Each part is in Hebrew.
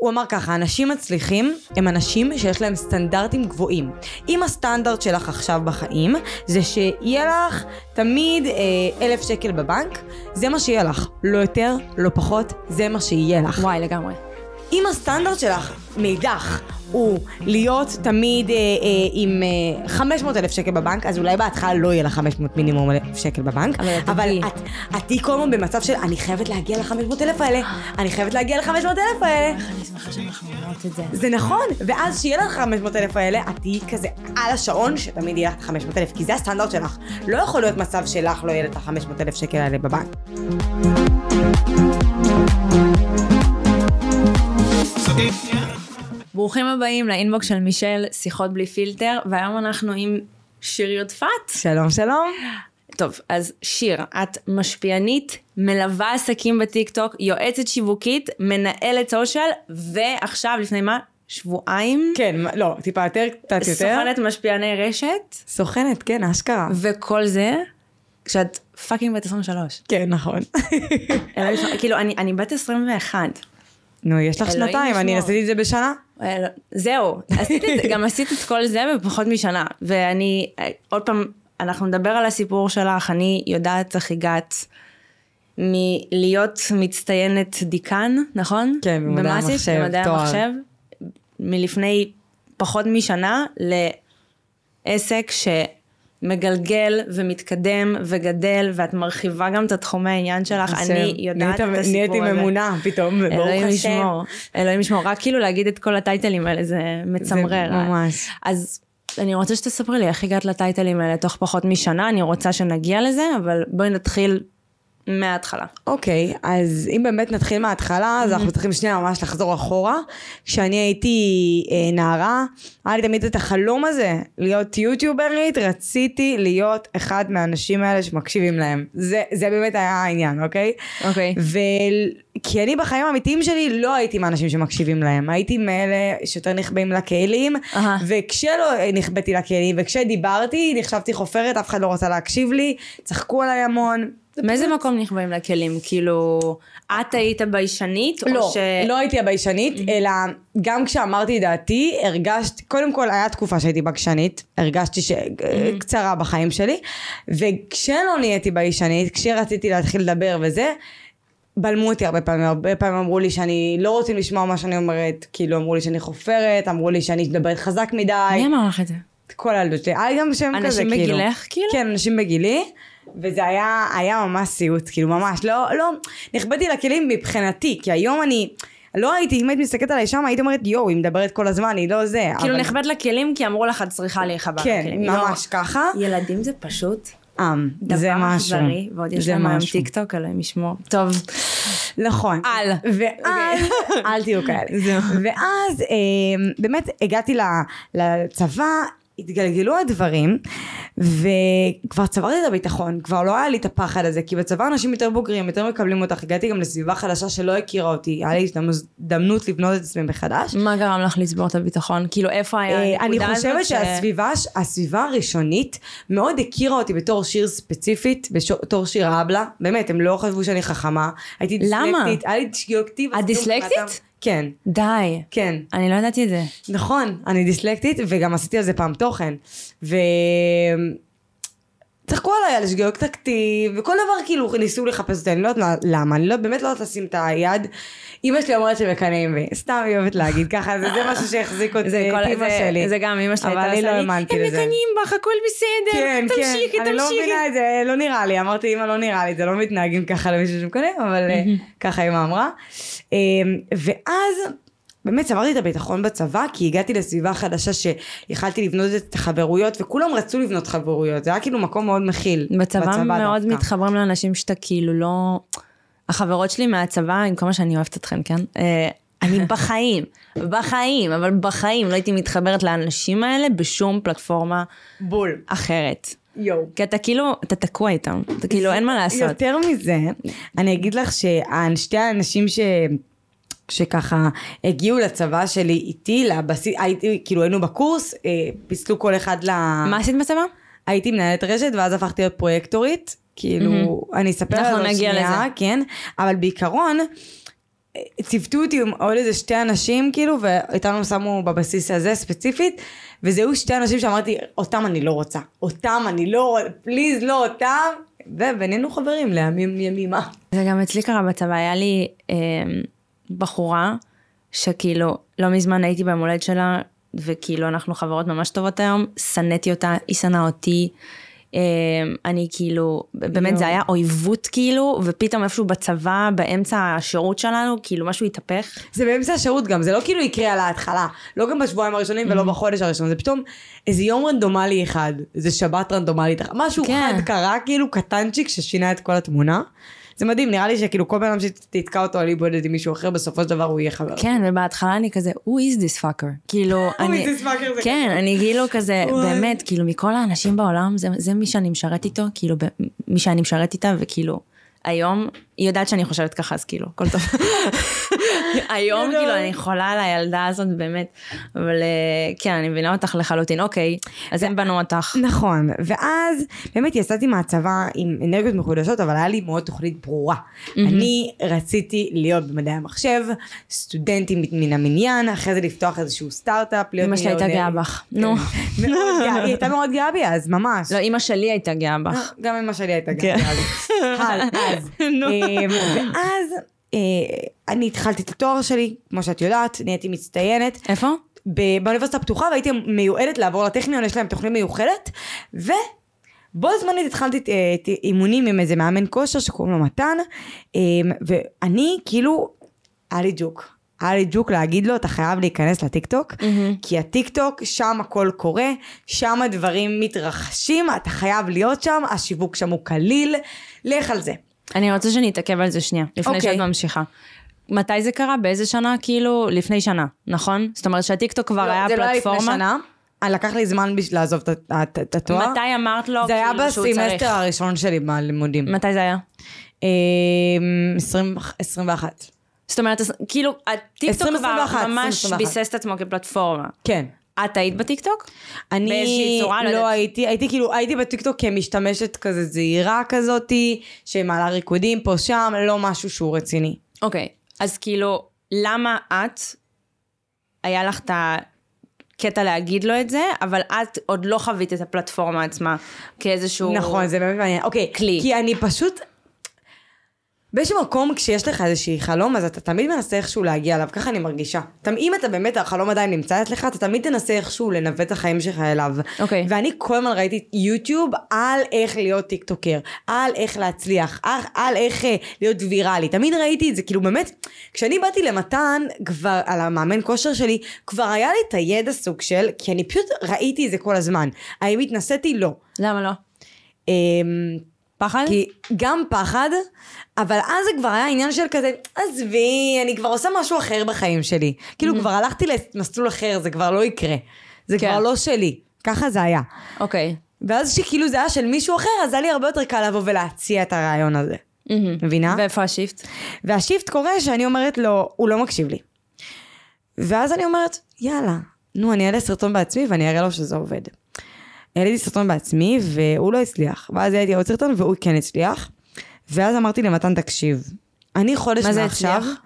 הוא אמר ככה, אנשים מצליחים הם אנשים שיש להם סטנדרטים גבוהים. אם הסטנדרט שלך עכשיו בחיים זה שיהיה לך תמיד אה, אלף שקל בבנק, זה מה שיהיה לך. לא יותר, לא פחות, זה מה שיהיה לך. וואי, לגמרי. אם הסטנדרט שלך מאידך הוא להיות תמיד אה, אה, עם אה, 500 אלף שקל בבנק, אז אולי בהתחלה לא יהיה לך 500 מינימום אלף שקל בבנק, אבל את אבל. את, את תהיי כל הזמן במצב של אני חייבת להגיע ל-500 אלף האלה, אני חייבת להגיע ל-500 אלף האלה. איך אני שמחה שאנחנו אומרות את זה. זה נכון, ואז שיהיה לך 500 אלף האלה, את תהיי כזה על השעון שתמיד יהיה לך את 500 אלף, כי זה הסטנדרט שלך. לא יכול להיות מצב שלך לא יהיה את ה-500 אלף שקל האלה בבנק. ברוכים הבאים לאינבוקס של מישל, שיחות בלי פילטר, והיום אנחנו עם שיר יודפת. שלום שלום. טוב, אז שיר, את משפיענית, מלווה עסקים בטיקטוק, יועצת שיווקית, מנהלת סושיאל, ועכשיו, לפני מה? שבועיים? כן, לא, טיפה יותר, קצת יותר. סוכנת משפיעני רשת, סוכנת, כן, אשכרה. וכל זה, כשאת fucking בת 23. כן, נכון. כאילו, אני, אני בת 21. נו, יש לך שנתיים, אני. עשיתי את זה בשנה. אה, זהו, עשית את, גם עשית את כל זה בפחות משנה. ואני, אה, עוד פעם, אנחנו נדבר על הסיפור שלך, אני יודעת איך הגעת מלהיות מצטיינת דיקן, נכון? כן, במדעי המחשב, במדעי תואר. המחשב, מלפני פחות משנה לעסק שמגלגל ומתקדם וגדל, ואת מרחיבה גם את התחומי העניין שלך, אני יודעת את הסיפור נהייתי הזה. ממונה פתאום, ברוך אלוהים השם. ישמור, אלוהים ישמור, רק כאילו להגיד את כל הטייטלים האלה זה מצמרר. זה ממש. אז אני רוצה שתספרי לי איך הגעת לטייטלים האלה תוך פחות משנה, אני רוצה שנגיע לזה, אבל בואי נתחיל מההתחלה. אוקיי, אז אם באמת נתחיל מההתחלה, אז אנחנו צריכים שנייה ממש לחזור אחורה. כשאני הייתי אה, נערה, היה לי תמיד את החלום הזה, להיות יוטיוברית, רציתי להיות אחד מהאנשים האלה שמקשיבים להם. זה, זה באמת היה העניין, אוקיי? אוקיי. ו... כי אני בחיים האמיתיים שלי לא הייתי מהאנשים שמקשיבים להם, הייתי מאלה שיותר נחבאים לכלים, אהה. וכשלא נחבאתי לכלים, וכשדיברתי, נחשבתי חופרת, אף אחד לא רצה להקשיב לי, צחקו עליי המון. זה מאיזה מקום נכבאים לכלים? כאילו, את היית ביישנית? לא, ש... לא הייתי הביישנית, אלא גם כשאמרתי דעתי, הרגשתי, קודם כל היה תקופה שהייתי בקשנית, הרגשתי שקצרה בחיים שלי, וכשלא נהייתי ביישנית, כשרציתי להתחיל לדבר וזה, בלמו אותי הרבה פעמים, הרבה פעמים אמרו לי שאני לא רוצים לשמוע מה שאני אומרת, כאילו אמרו לי שאני חופרת, אמרו לי שאני מדברת חזק מדי, מי אמר לך את זה? כל הילדות שלי, היה גם שם כזה, אנשים כאילו. בגילך, כאילו? כן, אנשים בגילי, וזה היה, היה ממש סיוט, כאילו ממש, לא, לא, נכבדתי לכלים מבחינתי, כי היום אני, לא הייתי, אם היית מסתכלת עליי שם, היית אומרת, יואו, היא מדברת כל הזמן, היא לא זה. כאילו אבל- נכבד לכלים כי אמרו לך את צריכה להיחבא כן, לכלים. ממש ככה. לא, ילדים זה פשוט עם, זה דבר משהו. אכזרי, ועוד יש זה להם היום. טיק טוק, אלוהים ישמור. טוב. נכון. על. ואז, אל תהיו כאלה. זהו. ואז אה, באמת הגעתי לצבא, התגלגלו הדברים, וכבר צברתי את הביטחון, כבר לא היה לי את הפחד הזה, כי בצבא אנשים יותר בוגרים, יותר מקבלים אותך, הגעתי גם לסביבה חדשה שלא הכירה אותי, היה לי הזדמנות לבנות את עצמי מחדש. מה גרם לך לצבור את הביטחון? כאילו איפה היה אה, הנקודה אני הזאת? חושבת ש- שהסביבה, הסביבה הראשונית מאוד הכירה אותי בתור שיר ספציפית, בתור שיר אבלה, באמת, הם לא חשבו שאני חכמה, הייתי? דיסלקטית, היה לי דיסלקטיב. את דיסלקטית? כן, די. כן. אני לא ידעתי את זה. נכון, אני דיסלקטית וגם עשיתי על זה פעם תוכן. ו... צחקו עליי על שגיאות כתיב, וכל דבר כאילו ניסו לחפש אותי, אני לא יודעת למה, אני לא, באמת לא יודעת לשים את היד. אמא שלי אומרת שמקנאים בי, סתם היא אוהבת להגיד ככה, זה, זה משהו שהחזיק אותי, זה את כל- אמא זה- שלי. זה גם אמא שלי אבל אני לא האמנתי הם לזה. מקנאים בך, הכל בסדר, כן, כן, תמשיכי, אני לא תמשיכי. מבינה את זה, לא נראה לי, אמרתי אמא לא נראה לי, זה לא מתנהגים ככה למישהו שמקנא, אבל ככה אמא אמרה. אה, ואז באמת צברתי את הביטחון בצבא, כי הגעתי לסביבה חדשה שיכלתי לבנות את החברויות, וכולם רצו לבנות חברויות, זה היה כאילו מקום מאוד מכיל. בצבא מאוד דווקא. מתחברים לאנשים שאתה כאילו לא... החברות שלי מהצבא, עם כל מה שאני אוהבת אתכם, כן? אה, אני בחיים, בחיים, אבל בחיים לא הייתי מתחברת לאנשים האלה בשום פלטפורמה בול. אחרת. יואו. כי אתה כאילו, אתה תקוע איתם, אתה כאילו אין מה לעשות. יותר מזה, אני אגיד לך ששתי האנשים ש... שככה הגיעו לצבא שלי איתי, לבסיס, הייתי, כאילו היינו בקורס, אה, פיסלו כל אחד ל... מה עשית בצבא? הייתי מנהלת רשת ואז הפכתי להיות פרויקטורית, כאילו, אני אספר על זה נגיע שנייה, לזה. כן, אבל בעיקרון, ציוותו אותי עם עוד איזה שתי אנשים כאילו ואיתנו שמו בבסיס הזה ספציפית וזהו שתי אנשים שאמרתי אותם אני לא רוצה אותם אני לא רוצה פליז לא אותם ובינינו חברים לימים ימימה. זה גם אצלי קרה בצבא היה לי אה, בחורה שכאילו לא מזמן הייתי ביום הולדת שלה וכאילו אנחנו חברות ממש טובות היום שנאתי אותה היא שנאה אותי. אמ, אני כאילו, באמת זה היה אויבות כאילו, ופתאום איפשהו בצבא, באמצע השירות שלנו, כאילו משהו התהפך. זה באמצע השירות גם, זה לא כאילו יקרה על ההתחלה, לא גם בשבועיים הראשונים ולא mm-hmm. בחודש הראשון, זה פתאום איזה יום רנדומלי אחד, איזה שבת רנדומלית, משהו כן. אחד קרה כאילו קטנצ'יק ששינה את כל התמונה. זה מדהים, נראה לי שכאילו כל בן אדם שתתקע אותו על איבוד עם מישהו אחר, בסופו של דבר הוא יהיה חבר. כן, ובהתחלה אני כזה, who is this fucker? כאילו, אני... who is this fucker? זה כן, אני כאילו כזה, באמת, כאילו, מכל האנשים בעולם, זה מי שאני משרת איתו, כאילו, מי שאני משרת איתה, וכאילו, היום, היא יודעת שאני חושבת ככה, אז כאילו, הכל טוב. היום כאילו אני חולה על הילדה הזאת באמת, אבל אה, כן, אני מבינה אותך לחלוטין, אוקיי, אז הם בנו אותך. נכון, ואז באמת יצאתי מהצבא עם אנרגיות מחודשות, אבל היה לי מאוד תוכנית ברורה. אני רציתי להיות במדעי המחשב, סטודנטים מן המניין, אחרי זה לפתוח איזשהו סטארט-אפ, להיות אמא שלי הייתה גאה בך, נו. היא הייתה מאוד גאה בי אז, ממש. לא, אמא שלי הייתה גאה בך. גם אמא שלי הייתה גאה בי אז. אז. ואז אה, אני התחלתי את התואר שלי, כמו שאת יודעת, נהייתי מצטיינת. איפה? באוניברסיטה הפתוחה והייתי מיועדת לעבור לטכניון, יש להם תוכנית מיוחדת, ובו זמנית התחלתי את אימונים עם איזה מאמן כושר שקוראים לו מתן, אמ, ואני כאילו, היה לי ג'וק. היה לי ג'וק להגיד לו, אתה חייב להיכנס לטיקטוק, mm-hmm. כי הטיקטוק, שם הכל קורה, שם הדברים מתרחשים, אתה חייב להיות שם, השיווק שם הוא קליל, לך על זה. אני רוצה שנתעכב על זה שנייה, לפני okay. שאת אוקיי. ממשיכה. מתי זה קרה? באיזה שנה? כאילו, לפני שנה, נכון? זאת אומרת שהטיקטוק כבר לא, היה פלטפורמה. זה לא היה לפני שנה. לקח לי זמן בשביל לעזוב את התואר. מתי אמרת לו זה היה כאילו בסמסטר הראשון שלי בלימודים. מתי זה היה? 21. אמ, זאת אומרת, כאילו, הטיקטוק כבר ממש ביסס את עצמו כפלטפורמה. כן. את היית בטיקטוק? אני צורה, לא, לא הייתי, הייתי כאילו, הייתי בטיקטוק כמשתמשת כזה זהירה כזאתי, שמעלה ריקודים פה שם, לא משהו שהוא רציני. אוקיי, אז כאילו, למה את, היה לך את הקטע להגיד לו את זה, אבל את עוד לא חווית את הפלטפורמה עצמה כאיזשהו... נכון, זה באמת מעניין. אוקיי, כלי. כי אני פשוט, באיזשהו מקום כשיש לך איזשהי חלום אז אתה תמיד מנסה איכשהו להגיע אליו, ככה אני מרגישה. אם אתה באמת, החלום עדיין נמצא אצלך, אתה תמיד תנסה איכשהו לנווט את החיים שלך אליו. אוקיי. Okay. ואני כל הזמן ראיתי יוטיוב על איך להיות טיקטוקר, על איך להצליח, על, על איך אה, להיות ויראלי. תמיד ראיתי את זה, כאילו באמת, כשאני באתי למתן כבר על המאמן כושר שלי, כבר היה לי את הידע סוג של, כי אני פשוט ראיתי את זה כל הזמן. האם התנסיתי? לא. למה לא? אמ, פחד? כי גם פחד, אבל אז זה כבר היה עניין של כזה, עזבי, אני כבר עושה משהו אחר בחיים שלי. כאילו mm-hmm. כבר הלכתי למסלול אחר, זה כבר לא יקרה. זה כן. כבר לא שלי. ככה זה היה. אוקיי. Okay. ואז שכאילו זה היה של מישהו אחר, אז היה לי הרבה יותר קל לבוא ולהציע את הרעיון הזה. Mm-hmm. מבינה? ואיפה השיפט? והשיפט קורה שאני אומרת לו, הוא לא מקשיב לי. ואז אני אומרת, יאללה, נו, אני אעלה סרטון בעצמי ואני אראה לו שזה עובד. העליתי סרטון בעצמי והוא לא הצליח. ואז העליתי עוד סרטון והוא כן הצליח. ואז אמרתי למתן, תקשיב, אני חודש מעכשיו... מה זה הצליח?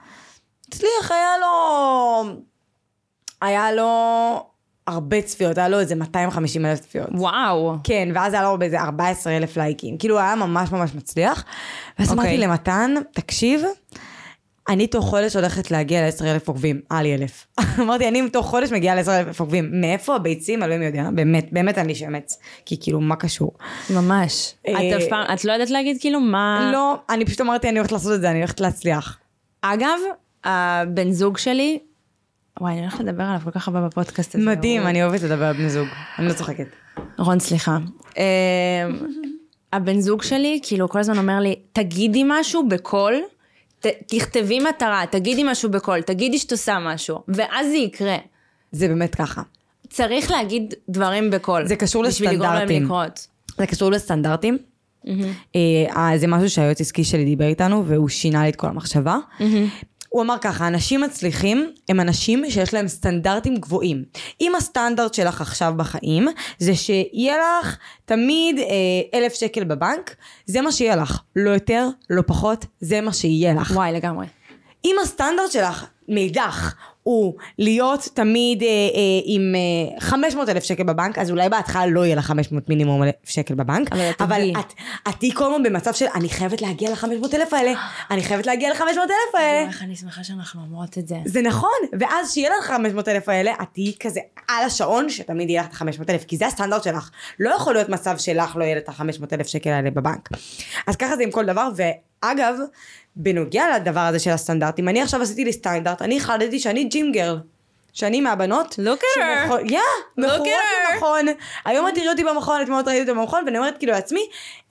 הצליח, היה לו... היה לו הרבה צפיות, היה לו איזה 250 אלף צפיות. וואו. כן, ואז היה לו באיזה 14 אלף לייקים. כאילו, היה ממש ממש מצליח. ואז okay. אמרתי אוקיי. למתן, תקשיב, אני תוך חודש הולכת להגיע ל-10 אלף עוקבים, היה לי אלף. אמרתי, אני תוך חודש מגיעה ל-10 אלף עוקבים. מאיפה הביצים? אלוהים יודע, באמת, באמת לי שמץ. כי כאילו, מה קשור? ממש. אה, את לא יודעת להגיד כאילו מה... לא, אני פשוט אמרתי, אני הולכת לעשות את זה, אני הולכת להצליח. אגב, הבן זוג שלי, וואי, אני הולכת לדבר עליו כל כך הרבה בפודקאסט הזה. מדהים, אני אוהבת לדבר על בני זוג. אני לא צוחקת. רון, סליחה. אמ, הבן זוג שלי, כאילו, כל הזמן אומר לי, תגידי משהו בקול. תכתבי מטרה, תגידי משהו בקול, תגידי שאת עושה משהו, ואז זה יקרה. זה באמת ככה. צריך להגיד דברים בקול. זה קשור לסטנדרטים. זה קשור לסטנדרטים. Mm-hmm. זה משהו שהיועץ עסקי שלי דיבר איתנו, והוא שינה לי את כל המחשבה. Mm-hmm. הוא אמר ככה, אנשים מצליחים הם אנשים שיש להם סטנדרטים גבוהים. אם הסטנדרט שלך עכשיו בחיים זה שיהיה לך תמיד אה, אלף שקל בבנק, זה מה שיהיה לך. לא יותר, לא פחות, זה מה שיהיה לך. וואי, לגמרי. אם הסטנדרט שלך מאידך הוא להיות תמיד אה, אה, עם אה, 500 אלף שקל בבנק, אז אולי בהתחלה לא יהיה לך 500 מינימום אלף שקל בבנק, אבל אבל. את, את תהיי כל הזמן במצב של אני חייבת להגיע ל-500 אלף האלה, אני חייבת להגיע ל-500 אלף האלה. איך אני שמחה שאנחנו אומרות את זה. זה נכון, ואז שיהיה לך 500 אלף האלה, את תהיי כזה על השעון שתמיד יהיה לך את ה-500 אלף, כי זה הסטנדרט שלך. לא יכול להיות מצב שלך לא יהיה את ה-500 אלף שקל האלה בבנק. אז ככה זה עם כל דבר, ואגב, בנוגע לדבר הזה של הסטנדרטים, אני עכשיו עשיתי לי סטנדרט, אני החלטתי שאני ג'ים גרל. שאני מהבנות, at her. שמכו- יא, מכורות at her. במכון, היום את תראי אותי במכון, אתמול את ראיתי אותי במכון, ואני אומרת כאילו לעצמי,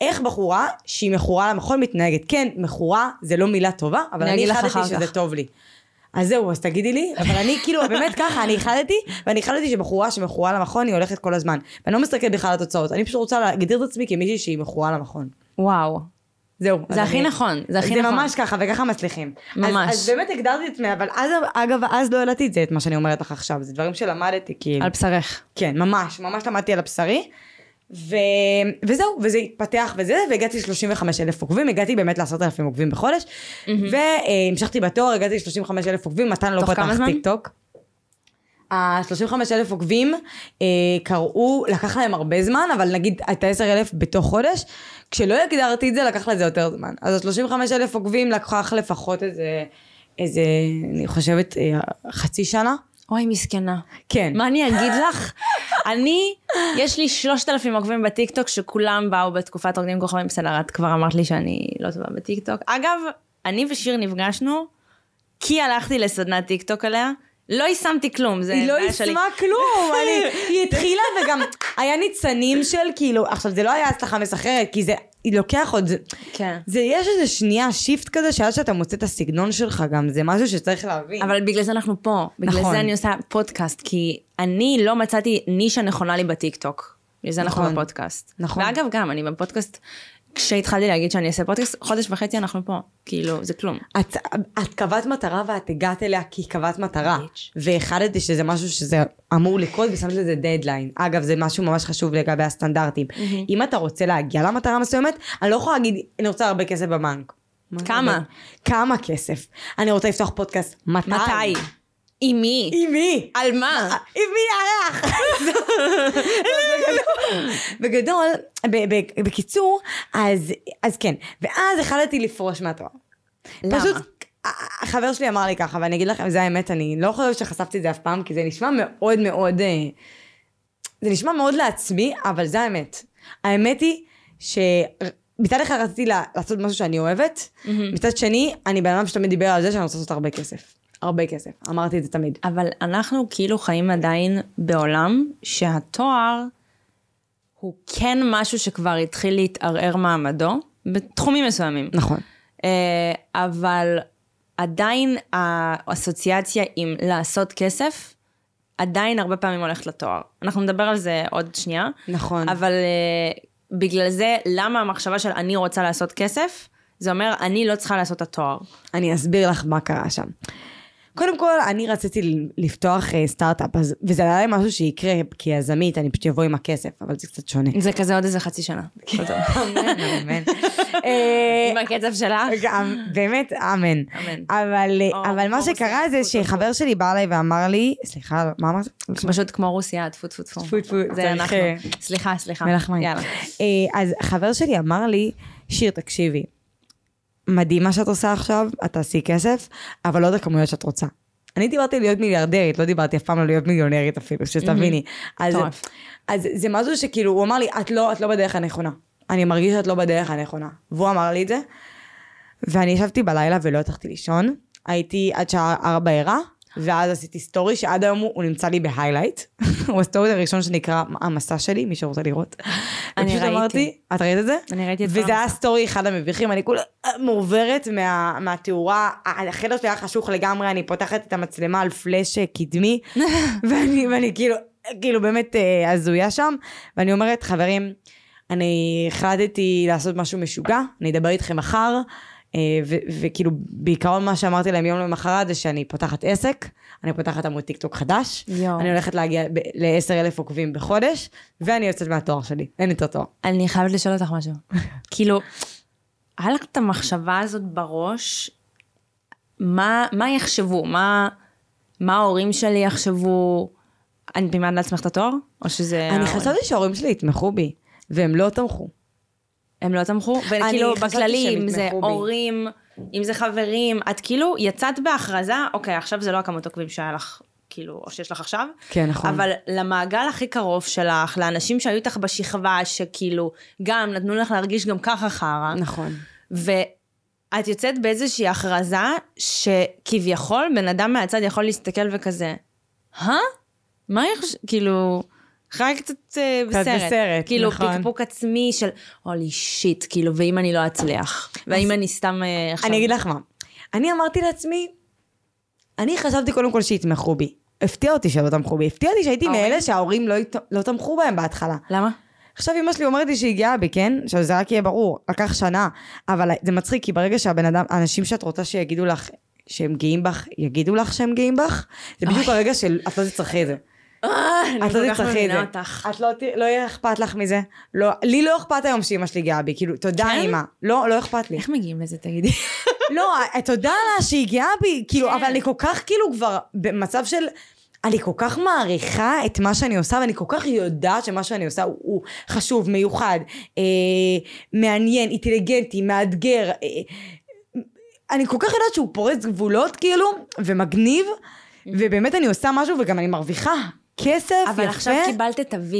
איך בחורה שהיא מכורה למכון מתנהגת. כן, מכורה זה לא מילה טובה, אבל אני החלטתי שזה. טוב לי. אז זהו, אז תגידי לי, אבל אני כאילו, באמת ככה, אני החלטתי, ואני החלטתי שבחורה שמכורה למכון, היא הולכת כל הזמן. ואני לא מסתכלת בכלל על התוצאות, אני פשוט רוצה להגדיר את עצמי כמישהי שהיא מכורה למכון. וואו. זהו. זה הכי אני- נכון, זה הכי זה נכון. ממש ככה, וככה מצליחים. ממש. אז, אז באמת הגדרתי את עצמי, אבל אז, אגב, אז לא ידעתי את זה, את מה שאני אומרת לך עכשיו. זה דברים שלמדתי, כאילו. על בשרך. כן, ממש, ממש למדתי על הבשרי. ו... וזהו, וזה התפתח וזה, והגעתי ל-35 אלף עוקבים, הגעתי באמת ל-10 אלפים עוקבים בחודש, והמשכתי בתואר, הגעתי ל-35 אלף עוקבים, מתן לא פתח? טיק טוק. ה-35 אלף עוקבים אה, קראו, לקח להם הרבה זמן, אבל נגיד את ה-10 אלף בתוך חודש, כשלא הגדרתי את זה לקח לזה יותר זמן. אז ה-35 אלף עוקבים לקח לפחות איזה, איזה, אני חושבת, אה, חצי שנה. אוי, מסכנה. כן. מה אני אגיד לך? אני, יש לי שלושת אלפים עוקבים בטיקטוק שכולם באו בתקופת רוקדים כוכבים, בסדר, את כבר אמרת לי שאני לא טובה בטיקטוק. אגב, אני ושיר נפגשנו, כי הלכתי לסדנת טיקטוק עליה, לא יישמתי כלום, זה היא לא. יישמה כלום, אני, היא התחילה וגם היה ניצנים של כאילו, עכשיו זה לא היה הצלחה מסחררת, כי זה, היא לוקח עוד, כן. זה יש איזה שנייה shift כזה, שעד שאתה מוצא את הסגנון שלך גם, זה משהו שצריך להבין. אבל בגלל זה אנחנו פה, בגלל נכון. זה אני עושה פודקאסט, כי אני לא מצאתי נישה נכונה לי בטיקטוק. בגלל זה אנחנו נכון. בפודקאסט. נכון. ואגב, גם, אני בפודקאסט, כשהתחלתי להגיד שאני אעשה פודקאסט, חודש וחצי אנחנו פה. כאילו, זה כלום. את, את קבעת מטרה ואת הגעת אליה כי קבעת מטרה. והחלטתי שזה משהו שזה אמור לקרות ושמת לזה דדליין. אגב, זה משהו ממש חשוב לגבי הסטנדרטים. אם אתה רוצה להגיע למטרה מסוימת, אני לא יכולה להגיד, אני רוצה הרבה כסף בבנק. כמה? כמה כסף? אני רוצה לפתוח פודקאסט. מתי? מתי? עם מי? עם מי? על מה? עם מי יאללה? בגדול, ב- ב- בקיצור, אז, אז כן, ואז החלטתי לפרוש מהתואר. למה? פשוט, ה- החבר שלי אמר לי ככה, ואני אגיד לכם, זה האמת, אני לא חושבת שחשפתי את זה אף פעם, כי זה נשמע מאוד מאוד, אה, זה נשמע מאוד לעצמי, אבל זה האמת. האמת היא שמצד אחד רציתי לעשות משהו שאני אוהבת, מצד שני, אני בן אדם שתמיד דיבר על זה שאני רוצה לעשות הרבה כסף. הרבה כסף. אמרתי את זה תמיד. אבל אנחנו כאילו חיים עדיין בעולם שהתואר הוא כן משהו שכבר התחיל להתערער מעמדו, בתחומים מסוימים. נכון. אה, אבל עדיין האסוציאציה עם לעשות כסף, עדיין הרבה פעמים הולכת לתואר. אנחנו נדבר על זה עוד שנייה. נכון. אבל אה, בגלל זה, למה המחשבה של אני רוצה לעשות כסף, זה אומר אני לא צריכה לעשות את התואר. אני אסביר לך מה קרה שם. קודם כל, אני רציתי לפתוח אה, סטארט-אפ, וזה היה משהו שיקרה כיזמית, אני פשוט אבוא עם הכסף, אבל זה קצת שונה. זה כזה עוד איזה חצי שנה. אמן, אמן. אה, עם הקצב שלך. גם, באמת, אמן. אמן. אבל, אה, מה שקרה זה. שחבר שלי בא אליי ואמר לי, סליחה, מה אמרת? פשוט כמו רוסיה, טפו טפו טפו. טפו, טפו, זה אנחנו. סליחה, סליחה. מלח מים. יאללה. אז חבר שלי אמר לי, שיר, תקשיבי, מדהים מה שאת עושה עכשיו, את תעשי כסף, אבל לא את הכמויות שאת רוצה. אני דיברתי להיות מיליארדרית, לא דיברתי אף פעם על להיות מיליונרית אפילו, שתביני. אז. אז זה משהו שכאילו, הוא אמר לי, את לא, את לא בדרך הנכונה. אני מרגיש שאת לא בדרך הנכונה. והוא אמר לי את זה, ואני ישבתי בלילה ולא הצלחתי לישון. הייתי עד שעה ארבע ערה, ואז עשיתי סטורי שעד היום הוא, נמצא לי ב highlight. הוא הסטורי הראשון שנקרא המסע שלי, מי שרוצה לראות. אני ראיתי. אמרתי, את ראית את זה? אני ראיתי את כל וזה היה. סטורי אחד המביכים, אני כולה מעוברת מה, מהתאורה, החדר שלי היה חשוך לגמרי, אני פותחת את המצלמה על פלאש קדמי, ואני, ואני כאילו, כאילו באמת אה, הזויה שם, ואני אומרת, חברים, אני החלטתי לעשות משהו משוגע, אני אדבר איתכם מחר, וכאילו בעיקרון מה שאמרתי להם יום למחרת זה שאני פותחת עסק, אני פותחת עמוד טיקטוק חדש, יואו. אני הולכת להגיע ל-10 אלף עוקבים בחודש, ואני יוצאת מהתואר שלי, אין יותר תואר. אני חייבת לשאול אותך משהו. כאילו, היה לך את המחשבה הזאת בראש, מה, מה יחשבו? מה, מה ההורים שלי יחשבו? אני מימדת לעצמך את התואר? או שזה... אני? חשבתי שההורים שלי יתמכו בי, והם לא תמכו. הם לא תמכו? וכאילו, בכללי, אם זה בי. הורים, אם זה חברים, את כאילו יצאת בהכרזה, אוקיי, עכשיו זה לא הכמות עוקבים שהיה לך, כאילו, או שיש לך עכשיו, כן, נכון. אבל למעגל הכי קרוב שלך, לאנשים שהיו איתך בשכבה, שכאילו, גם נתנו לך להרגיש גם ככה חרא, נכון. ואת יוצאת באיזושהי הכרזה, שכביכול בן אדם מהצד יכול להסתכל וכזה, אה? מה יחש... כאילו... חי קצת אה, קצת בסרט. בסרט, כאילו, נכון. פקפוק עצמי של, הולי שיט, כאילו, ואם אני לא אצליח? והאם אני סתם אה, עכשיו... אני אגיד לך מה. אני אמרתי לעצמי, אני חשבתי קודם כל שיתמכו בי. הפתיע אותי שלא תמכו בי. הפתיע אותי שהייתי? מאלה שההורים לא, לא תמכו בהם בהתחלה. למה? עכשיו אמא שלי אומרת לי שהיא גאה בי, כן? שזה רק יהיה ברור, לקח שנה. אבל זה מצחיק, כי ברגע שהבן אדם, האנשים שאת רוצה שיגידו לך שהם גאים בך, יגידו לך שהם גאים בך, זה בדיוק הרגע של את לא תצטרכי את זה. את לא כל כך תצטרכי את זה. את לא, לא יהיה אכפת לך מזה. לא, לי לא אכפת היום שאמא שלי גאה בי, כאילו, תודה כן? אמא. לא, לא אכפת לי. איך מגיעים לזה, תגידי? לא, תודה לה שהיא גאה בי, כאילו, כן. אבל אני כל כך כאילו כבר במצב של... אני כל כך מעריכה את מה שאני עושה, ואני כל כך יודעת שמה שאני עושה הוא, הוא חשוב, מיוחד, אה, מעניין, אינטליגנטי, מאתגר. אה, אני כל כך יודעת שהוא פורץ גבולות, כאילו, ומגניב, ובאמת אני עושה משהו, וגם אני מרוויחה כסף אבל יפה. עכשיו קיבלת את ה-V.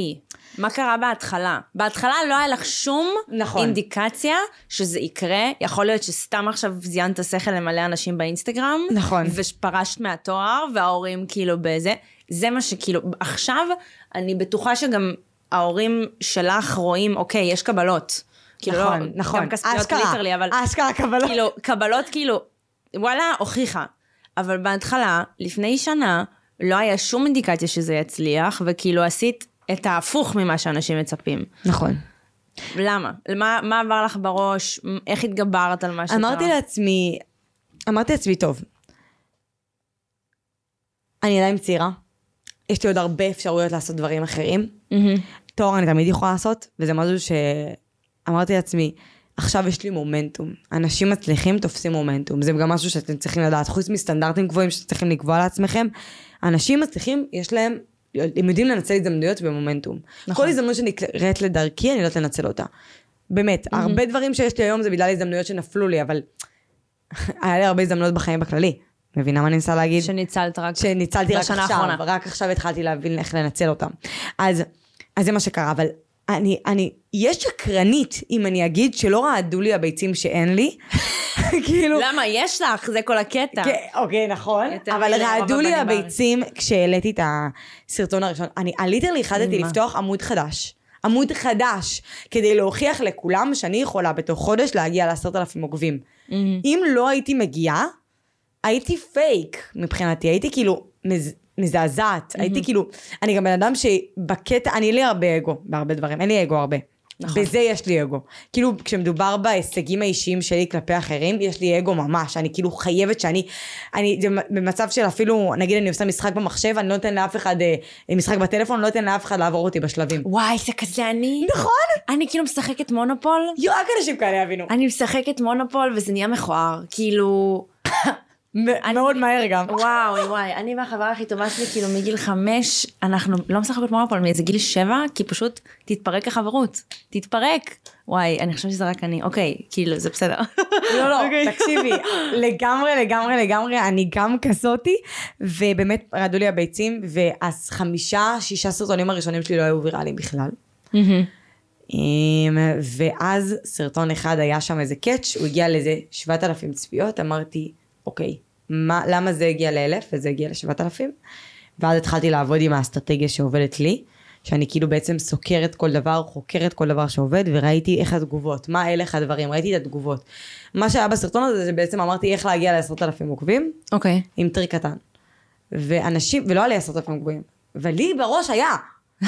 מה קרה בהתחלה? בהתחלה לא היה לך שום נכון. אינדיקציה שזה יקרה. יכול להיות שסתם עכשיו זיינת שכל למלא אנשים באינסטגרם. נכון. ופרשת מהתואר, וההורים כאילו בזה. זה מה שכאילו, עכשיו אני בטוחה שגם ההורים שלך רואים, אוקיי, יש קבלות. כאילו נכון, לא, נכון. גם כספיות אשכרה, ליטרלי, אבל אשכרה קבלות. כאילו, קבלות כאילו, וואלה, הוכיחה. אבל בהתחלה, לפני שנה, לא היה שום אינדיקציה שזה יצליח, וכאילו עשית את ההפוך ממה שאנשים מצפים. נכון. למה? מה, מה עבר לך בראש? איך התגברת על מה שקרה? אמרתי לעצמי, אמרתי לעצמי, טוב, אני עדיין צעירה, יש לי עוד הרבה אפשרויות לעשות דברים אחרים. מהמם. תואר אני תמיד יכולה לעשות, וזה משהו שאמרתי לעצמי, עכשיו יש לי מומנטום. אנשים מצליחים תופסים מומנטום. זה גם משהו שאתם צריכים לדעת. חוץ מסטנדרטים גבוהים שאתם צריכים לקבוע לעצמכם, אנשים מצליחים, יש להם, הם יודעים לנצל הזדמנויות במומנטום. נכון. כל הזדמנות שנקראת לדרכי, אני יודעת לנצל אותה. באמת, הרבה דברים שיש לי היום זה בגלל הזדמנויות שנפלו לי, אבל היה לי הרבה הזדמנויות בחיים בכללי. מבינה מה אני מנסה להגיד? שניצלת רק שניצלתי רק עכשיו, האחרונה. רק עכשיו התחלתי להבין איך לנצל אותם. אז, אז זה מה שקרה, אבל אני, אני, יש שקרנית אם אני אגיד שלא רעדו לי הביצים שאין לי, כאילו, למה? יש לך, זה כל הקטע. כן, אוקיי, נכון, אבל רעדו לי. הביצים כשהעליתי את הסרטון הראשון. אני literally החלטתי? לפתוח עמוד חדש. עמוד חדש, כדי להוכיח לכולם שאני יכולה בתוך חודש להגיע לעשרת אלפים עוקבים. אם לא הייתי מגיעה, הייתי פייק מבחינתי, הייתי כאילו מז... מזעזעת, הייתי כאילו, אני גם בן אדם שבקטע, אני אין לי הרבה אגו בהרבה דברים, אין לי אגו הרבה. נכון. בזה יש לי אגו. כאילו, כשמדובר בהישגים האישיים שלי כלפי אחרים, יש לי אגו ממש. אני כאילו חייבת שאני... אני במצב של אפילו, נגיד אני עושה משחק במחשב, אני לא אתן לאף אחד, אה, משחק בטלפון, לא אתן לאף אחד לעבור אותי בשלבים. וואי, זה כזה אני. נכון? אני כאילו משחקת מונופול. יו, רק אנשים כאלה יבינו. אני משחקת מונופול וזה נהיה מכוער. כאילו... מאוד מהר גם. וואי וואי, אני והחברה הכי טובה שלי, כאילו מגיל חמש, אנחנו לא משחקות מונופול מאיזה גיל שבע, כי פשוט תתפרק החברות. תתפרק. וואי, אני חושבת שזה רק אני. אוקיי, כאילו, זה בסדר. לא, לא, אוקיי. תקשיבי, לגמרי, לגמרי, לגמרי, אני גם כזאתי, ובאמת רעדו לי הביצים, ואז חמישה, שישה סרטונים הראשונים שלי לא היו ויראליים בכלל. אמ, ואז סרטון אחד היה שם איזה קאץ', הוא הגיע לאיזה 7,000 צפיות, אמרתי, אוקיי, מה, למה זה הגיע לאלף וזה הגיע ל-7,000? ואז התחלתי לעבוד עם האסטרטגיה שעובדת לי, שאני כאילו בעצם סוקרת כל דבר, חוקרת כל דבר שעובד, וראיתי איך התגובות, מה הלך הדברים, ראיתי את התגובות. מה שהיה בסרטון הזה, זה בעצם אמרתי איך להגיע ל-10,000 עוקבים, אוקיי. עם טריק קטן. ואנשים, ולא היה לי עשרת אלפים עוקבים, ולי בראש היה.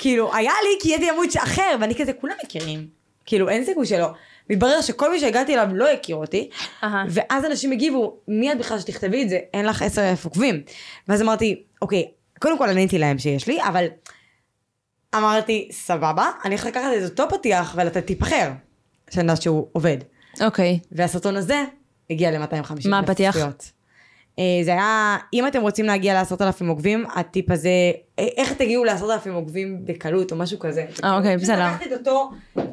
כאילו, היה לי כי הייתי עמוד אחר, ואני כזה, כולם מכירים. כאילו, אין סיכוי שלא. מתברר שכל מי שהגעתי אליו לא הכיר אותי, אהה. ואז אנשים הגיבו, מי את בכלל שתכתבי את זה? אין לך עשר אלף עוקבים. ואז אמרתי, אוקיי, קודם כל עניתי להם שיש לי, אבל אמרתי, סבבה, אני הולכת לקחת את אותו פתיח ולתת טיפ אחר, שאני יודעת שהוא עובד. אוקיי. והסרטון הזה הגיע ל-250 מה הפתיח? אה, זה היה, אם אתם רוצים להגיע לעשרת אלפים עוקבים, הטיפ הזה, אה, איך תגיעו לעשרת אלפים עוקבים בקלות או משהו כזה. אה, אוקיי, בסדר. לקחתי את אותו,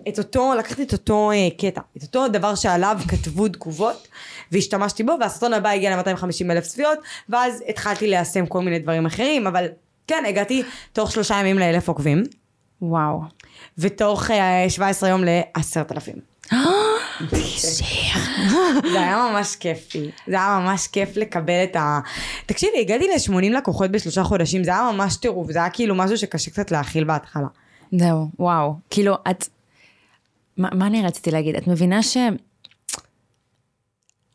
את אותו, לקחתי את אותו אה, קטע, את אותו דבר שעליו כתבו תגובות, והשתמשתי בו, והסרטון הבא הגיע ל-250 אלף צפיות, ואז התחלתי ליישם כל מיני דברים אחרים, אבל כן, הגעתי תוך שלושה ימים לאלף עוקבים, וואו. ותוך אה, 17 יום לעשרת אלפים. זה היה ממש כיפי, זה היה ממש כיף לקבל את ה... תקשיבי, הגעתי ל-80 לקוחות בשלושה חודשים, זה היה ממש טירוף, זה היה כאילו משהו שקשה קצת להכיל בהתחלה. זהו, וואו. כאילו, את... מה, מה אני רציתי להגיד? את מבינה ש...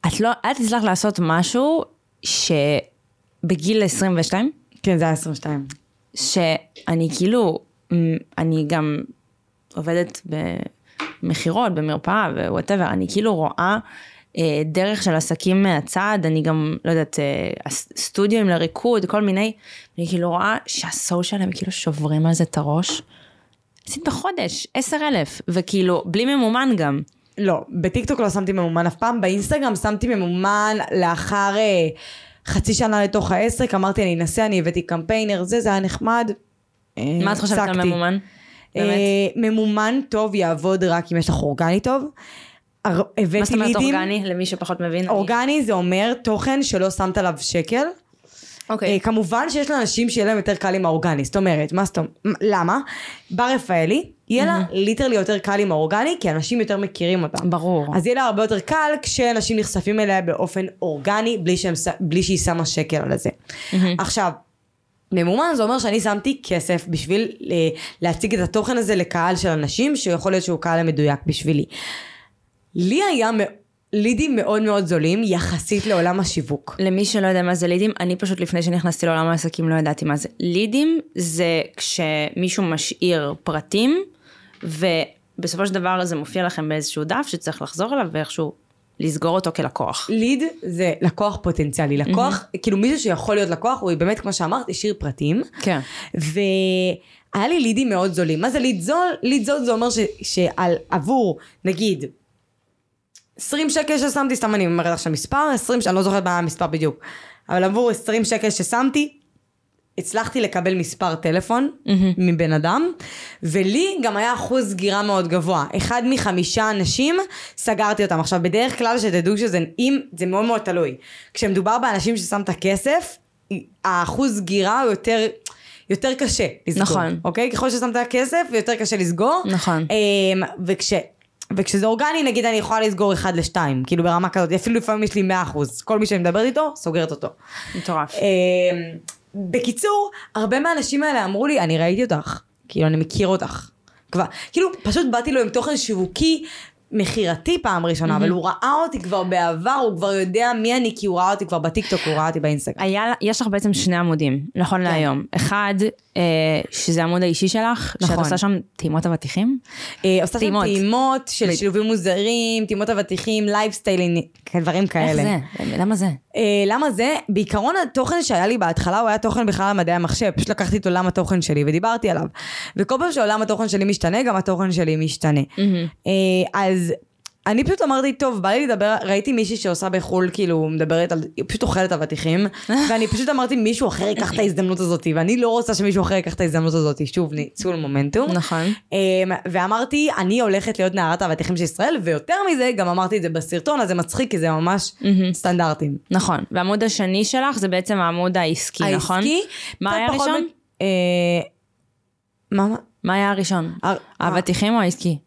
את לא... את הצלחת לעשות משהו שבגיל 22, כן, זה היה 22. שאני כאילו... אני גם עובדת במכירות, במרפאה ו whatever, אני כאילו רואה אה, דרך של עסקים מהצד, אני גם, לא יודעת, אה, סטודיו לריקוד, כל מיני, אני כאילו רואה שה social הם כאילו שוברים על זה את הראש. עשית בחודש, עשר אלף, וכאילו, בלי ממומן גם. לא, בטיקטוק לא שמתי ממומן אף פעם, באינסטגרם שמתי ממומן לאחר אה, חצי שנה לתוך העסק, אמרתי אני אנסה, אני הבאתי קמפיינר, זה, זה היה נחמד. אה, מה את חושבת על. ממומן? באמת? אה, ממומן טוב יעבוד רק אם יש לך אורגני טוב. הר- מה זאת אומרת לידים. אורגני, למי שפחות מבין? אורגני זה אומר תוכן שלא שמת עליו שקל. אוקיי. אה, כמובן שיש לאנשים שיהיה להם יותר קל עם האורגני, זאת אומרת, מה זאת אומרת, למה? בר רפאלי, יהיה לה literally יותר קל עם האורגני, כי אנשים יותר מכירים אותה. ברור. אז יהיה לה הרבה יותר קל כשאנשים נחשפים אליה באופן אורגני, בלי, שהם, בלי שהיא שמה שקל על זה. עכשיו, ממומן זה אומר שאני שמתי כסף בשביל אה, להציג את התוכן הזה לקהל של אנשים, שיכול להיות שהוא קהל המדויק בשבילי. לי היה לידים מאוד מאוד זולים יחסית לעולם השיווק. למי שלא יודע מה זה לידים, אני פשוט לפני שנכנסתי לעולם העסקים לא ידעתי מה זה. לידים זה כשמישהו משאיר פרטים, ובסופו של דבר זה מופיע לכם באיזשהו דף שצריך לחזור אליו ואיכשהו לסגור אותו כלקוח. ליד זה לקוח פוטנציאלי, לקוח, כאילו מישהו שיכול להיות לקוח, הוא באמת כמו שאמרת, השאיר פרטים. כן. והיה לי לידים מאוד זולים. מה זה ליד זול? ליד זול זה אומר ש, שעל עבור, נגיד, 20 שקל ששמתי, סתם אני אומרת עכשיו מספר, 20, אני לא זוכרת מה המספר בדיוק, אבל עבור 20 שקל ששמתי, הצלחתי לקבל מספר טלפון מבן אדם, ולי גם היה אחוז סגירה מאוד גבוה. אחד מחמישה אנשים, סגרתי אותם. עכשיו, בדרך כלל שתדעו שזה, אם, זה מאוד מאוד תלוי. כשמדובר באנשים ששמת כסף, האחוז סגירה הוא יותר... יותר קשה לסגור, נכון. אוקיי? ככל ששמת כסף, יותר קשה לסגור. נכון. אמ, וכש... וכשזה אורגני, נגיד אני יכולה לסגור אחד לשתיים, כאילו ברמה כזאת, אפילו לפעמים יש לי 100%, כל מי שאני מדברת איתו, סוגרת אותו. מטורף. אמ, בקיצור, הרבה מהאנשים האלה אמרו לי, אני ראיתי אותך, כאילו אני מכיר אותך. כבר, כאילו, פשוט באתי לו עם תוכן שיווקי מכירתי פעם ראשונה, אבל הוא ראה אותי כבר בעבר, הוא כבר יודע מי אני, כי הוא ראה אותי כבר בטיקטוק, הוא ראה אותי באינסטגרם. היה, יש לך בעצם שני עמודים, נכון להיום. אחד, שזה העמוד האישי שלך, שאת נכון. עושה שם טעימות אבטיחים. אה, עושה שם טעימות. של שילובים מוזרים, טעימות אבטיחים, lifestyling, דברים כאלה. איך זה? למה זה? אה, למה זה? בעיקרון התוכן שהיה לי בהתחלה הוא היה תוכן בכלל על מדעי המחשב, פשוט לקחתי את עולם התוכן שלי ודיברתי עליו. וכל פעם שעולם התוכן שלי משתנה, גם התוכן שלי משתנה. אה, אז אני פשוט אמרתי, טוב, בא לי לדבר, ראיתי מישהי שעושה בחו"ל, כאילו, מדברת על, היא פשוט אוכלת אבטיחים, ואני פשוט אמרתי, מישהו אחר ייקח את ההזדמנות הזאת, ואני לא רוצה שמישהו אחר ייקח את ההזדמנות הזאת, שוב, ניצול מומנטום. נכון. אמ, ואמרתי, אני הולכת להיות נערת האבטיחים של ישראל, ויותר מזה, גם אמרתי את זה בסרטון, אז זה מצחיק, כי זה ממש סטנדרטים. נכון. והעמוד השני שלך זה בעצם העמוד העסקי, נכון? העסקי, מה היה ראשון? אה, מה? מה? היה הראשון? הר- האבטיחים או העסקי?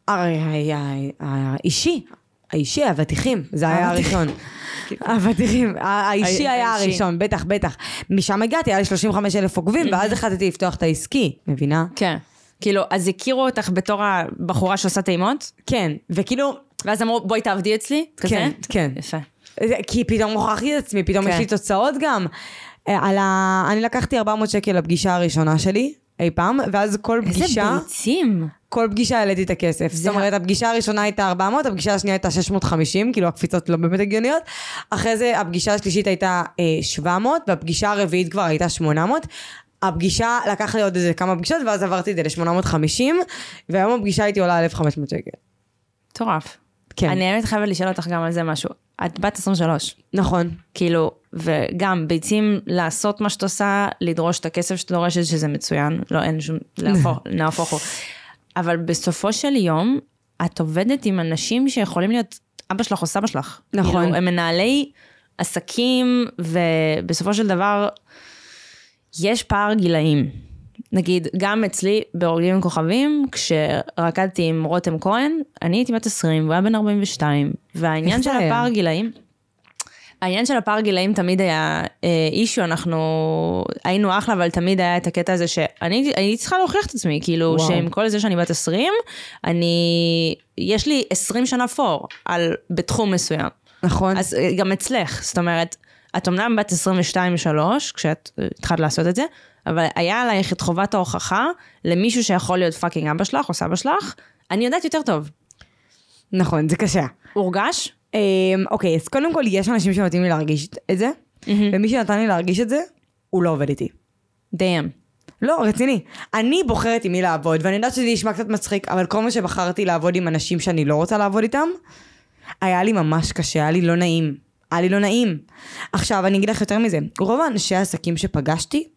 האישי, האישי, האבטיחים, זה היה הראשון. האבטיחים, ה- האישי היה. הראשון, בטח, בטח. משם הגעתי, היה לי 35 אלף עוקבים, ואז החלטתי לפתוח את העסקי, מבינה? כן. כאילו, אז הכירו אותך בתור הבחורה שעושה טעימות? כן, וכאילו, ואז אמרו, בואי תעבדי אצלי? כן, כן. יפה. כי פתאום הוכחתי את עצמי, פתאום כן. יש לי תוצאות גם. אה, על ה... אני לקחתי 400 שקל לפגישה הראשונה שלי, אי פעם, ואז כל איזה פגישה, ביצים. כל פגישה העליתי את הכסף. זאת אומרת, הפגישה הראשונה הייתה 400, הפגישה השנייה הייתה 650, כאילו הקפיצות לא באמת הגיוניות. אחרי זה הפגישה השלישית הייתה אה, 700, והפגישה הרביעית כבר הייתה 800. הפגישה, לקח לי עוד איזה כמה פגישות, ואז עברתי את זה ל-850, והיום הפגישה הייתי עולה 1,500 שקל. מטורף. כן. אני האמת חייבת לשאול אותך גם על זה משהו. את בת 23. נכון. כאילו, וגם ביצים לעשות מה שאת עושה, לדרוש את הכסף שאת דורשת, שזה מצוין, לא, אין שום, נהפוך הוא. אבל בסופו של יום, את עובדת עם אנשים שיכולים להיות אבא שלך או סבא שלך. נכון. כאילו, הם מנהלי עסקים, ובסופו של דבר, יש פער גילאים. נגיד, גם אצלי בהורגים עם כוכבים, כשרקדתי עם רותם כהן, אני הייתי בת 20 והוא היה בן 42, והעניין של? הפער גילאים, העניין של הפער גילאים תמיד היה אישו, אנחנו היינו אחלה, אבל תמיד היה את הקטע הזה שאני צריכה להוכיח את עצמי, כאילו וואו. שעם כל זה שאני בת 20, אני, יש לי 20 שנה פור על, בתחום מסוים. נכון. אז אה, גם אצלך, זאת אומרת, את אמנם בת 22-3, כשאת אה, התחלת לעשות את זה, אבל היה עלייך את חובת ההוכחה למישהו שיכול להיות fucking אבא שלך או סבא שלך, אני יודעת יותר טוב. נכון, זה קשה. הורגש? אמ, אוקיי, אז קודם כל יש אנשים שמתאים לי להרגיש את זה, ומי שנתן לי להרגיש את זה, הוא לא עובד איתי. damn. לא, רציני. אני בוחרת עם מי לעבוד, ואני יודעת שזה נשמע קצת מצחיק, אבל כל מה שבחרתי לעבוד עם אנשים שאני לא רוצה לעבוד איתם, היה לי ממש קשה, היה לי לא נעים. היה לי לא נעים. עכשיו, אני אגיד לך יותר מזה, רוב האנשי העסקים שפגשתי,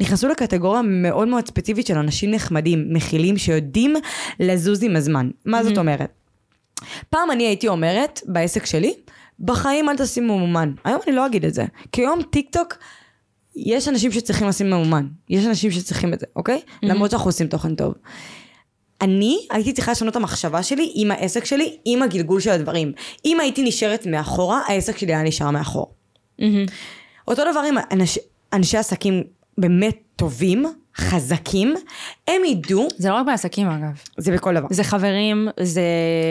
נכנסו לקטגוריה מאוד מאוד ספציפית של אנשים נחמדים, מכילים, שיודעים לזוז עם הזמן. מה זאת אומרת? פעם אני הייתי אומרת, בעסק שלי, בחיים אל תשימו ממומן. היום אני לא אגיד את זה. כי היום טיק טוק, יש אנשים שצריכים לשים ממומן. יש אנשים שצריכים את זה, אוקיי? למרות שאנחנו עושים תוכן טוב. אני הייתי צריכה לשנות את המחשבה שלי עם העסק שלי, עם הגלגול של הדברים. אם הייתי נשארת מאחורה, העסק שלי היה נשאר מאחור. אותו דבר עם אנש, אנשי עסקים באמת טובים, חזקים, הם ידעו, זה לא רק בעסקים אגב. זה בכל דבר. זה חברים, זה...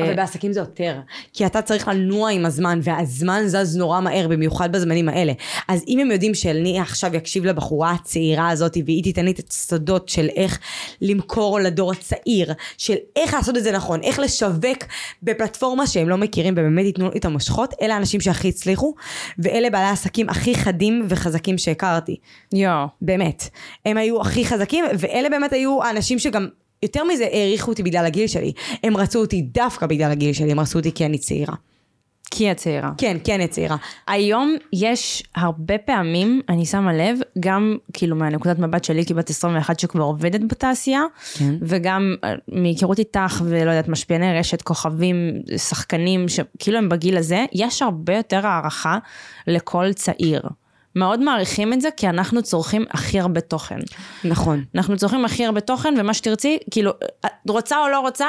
אבל בעסקים זה יותר, כי אתה צריך לנוע עם הזמן, והזמן זז נורא מהר, במיוחד בזמנים האלה. אז אם הם יודעים שאני עכשיו אקשיב לבחורה הצעירה הזאת, והיא תיתן לי את הסודות של איך למכור לדור הצעיר, של איך לעשות את זה נכון, איך לשווק בפלטפורמה שהם לא מכירים, ובאמת ייתנו את המושכות, אלה האנשים שהכי הצליחו, ואלה בעלי העסקים הכי חדים וחזקים שהכרתי. יואו. באמת. הם היו הכי חזקים, ואלה באמת היו האנשים שגם, יותר מזה, העריכו אותי בגלל הגיל שלי. הם רצו אותי דווקא בגלל הגיל שלי, הם רצו אותי כי אני צעירה. כי את צעירה. כן, כי אני צעירה. היום יש הרבה פעמים, אני שמה לב, גם כאילו מהנקודת מבט שלי כבת 21 שכבר עובדת בתעשייה, כן. וגם אה, מהיכרות איתך ולא יודעת, משפיעני רשת, כוכבים, שחקנים, שכאילו הם בגיל הזה, יש הרבה יותר הערכה לכל צעיר. מאוד מעריכים את זה, כי אנחנו צורכים הכי הרבה תוכן. נכון. אנחנו צורכים הכי הרבה תוכן, ומה שתרצי, כאילו, את רוצה או לא רוצה,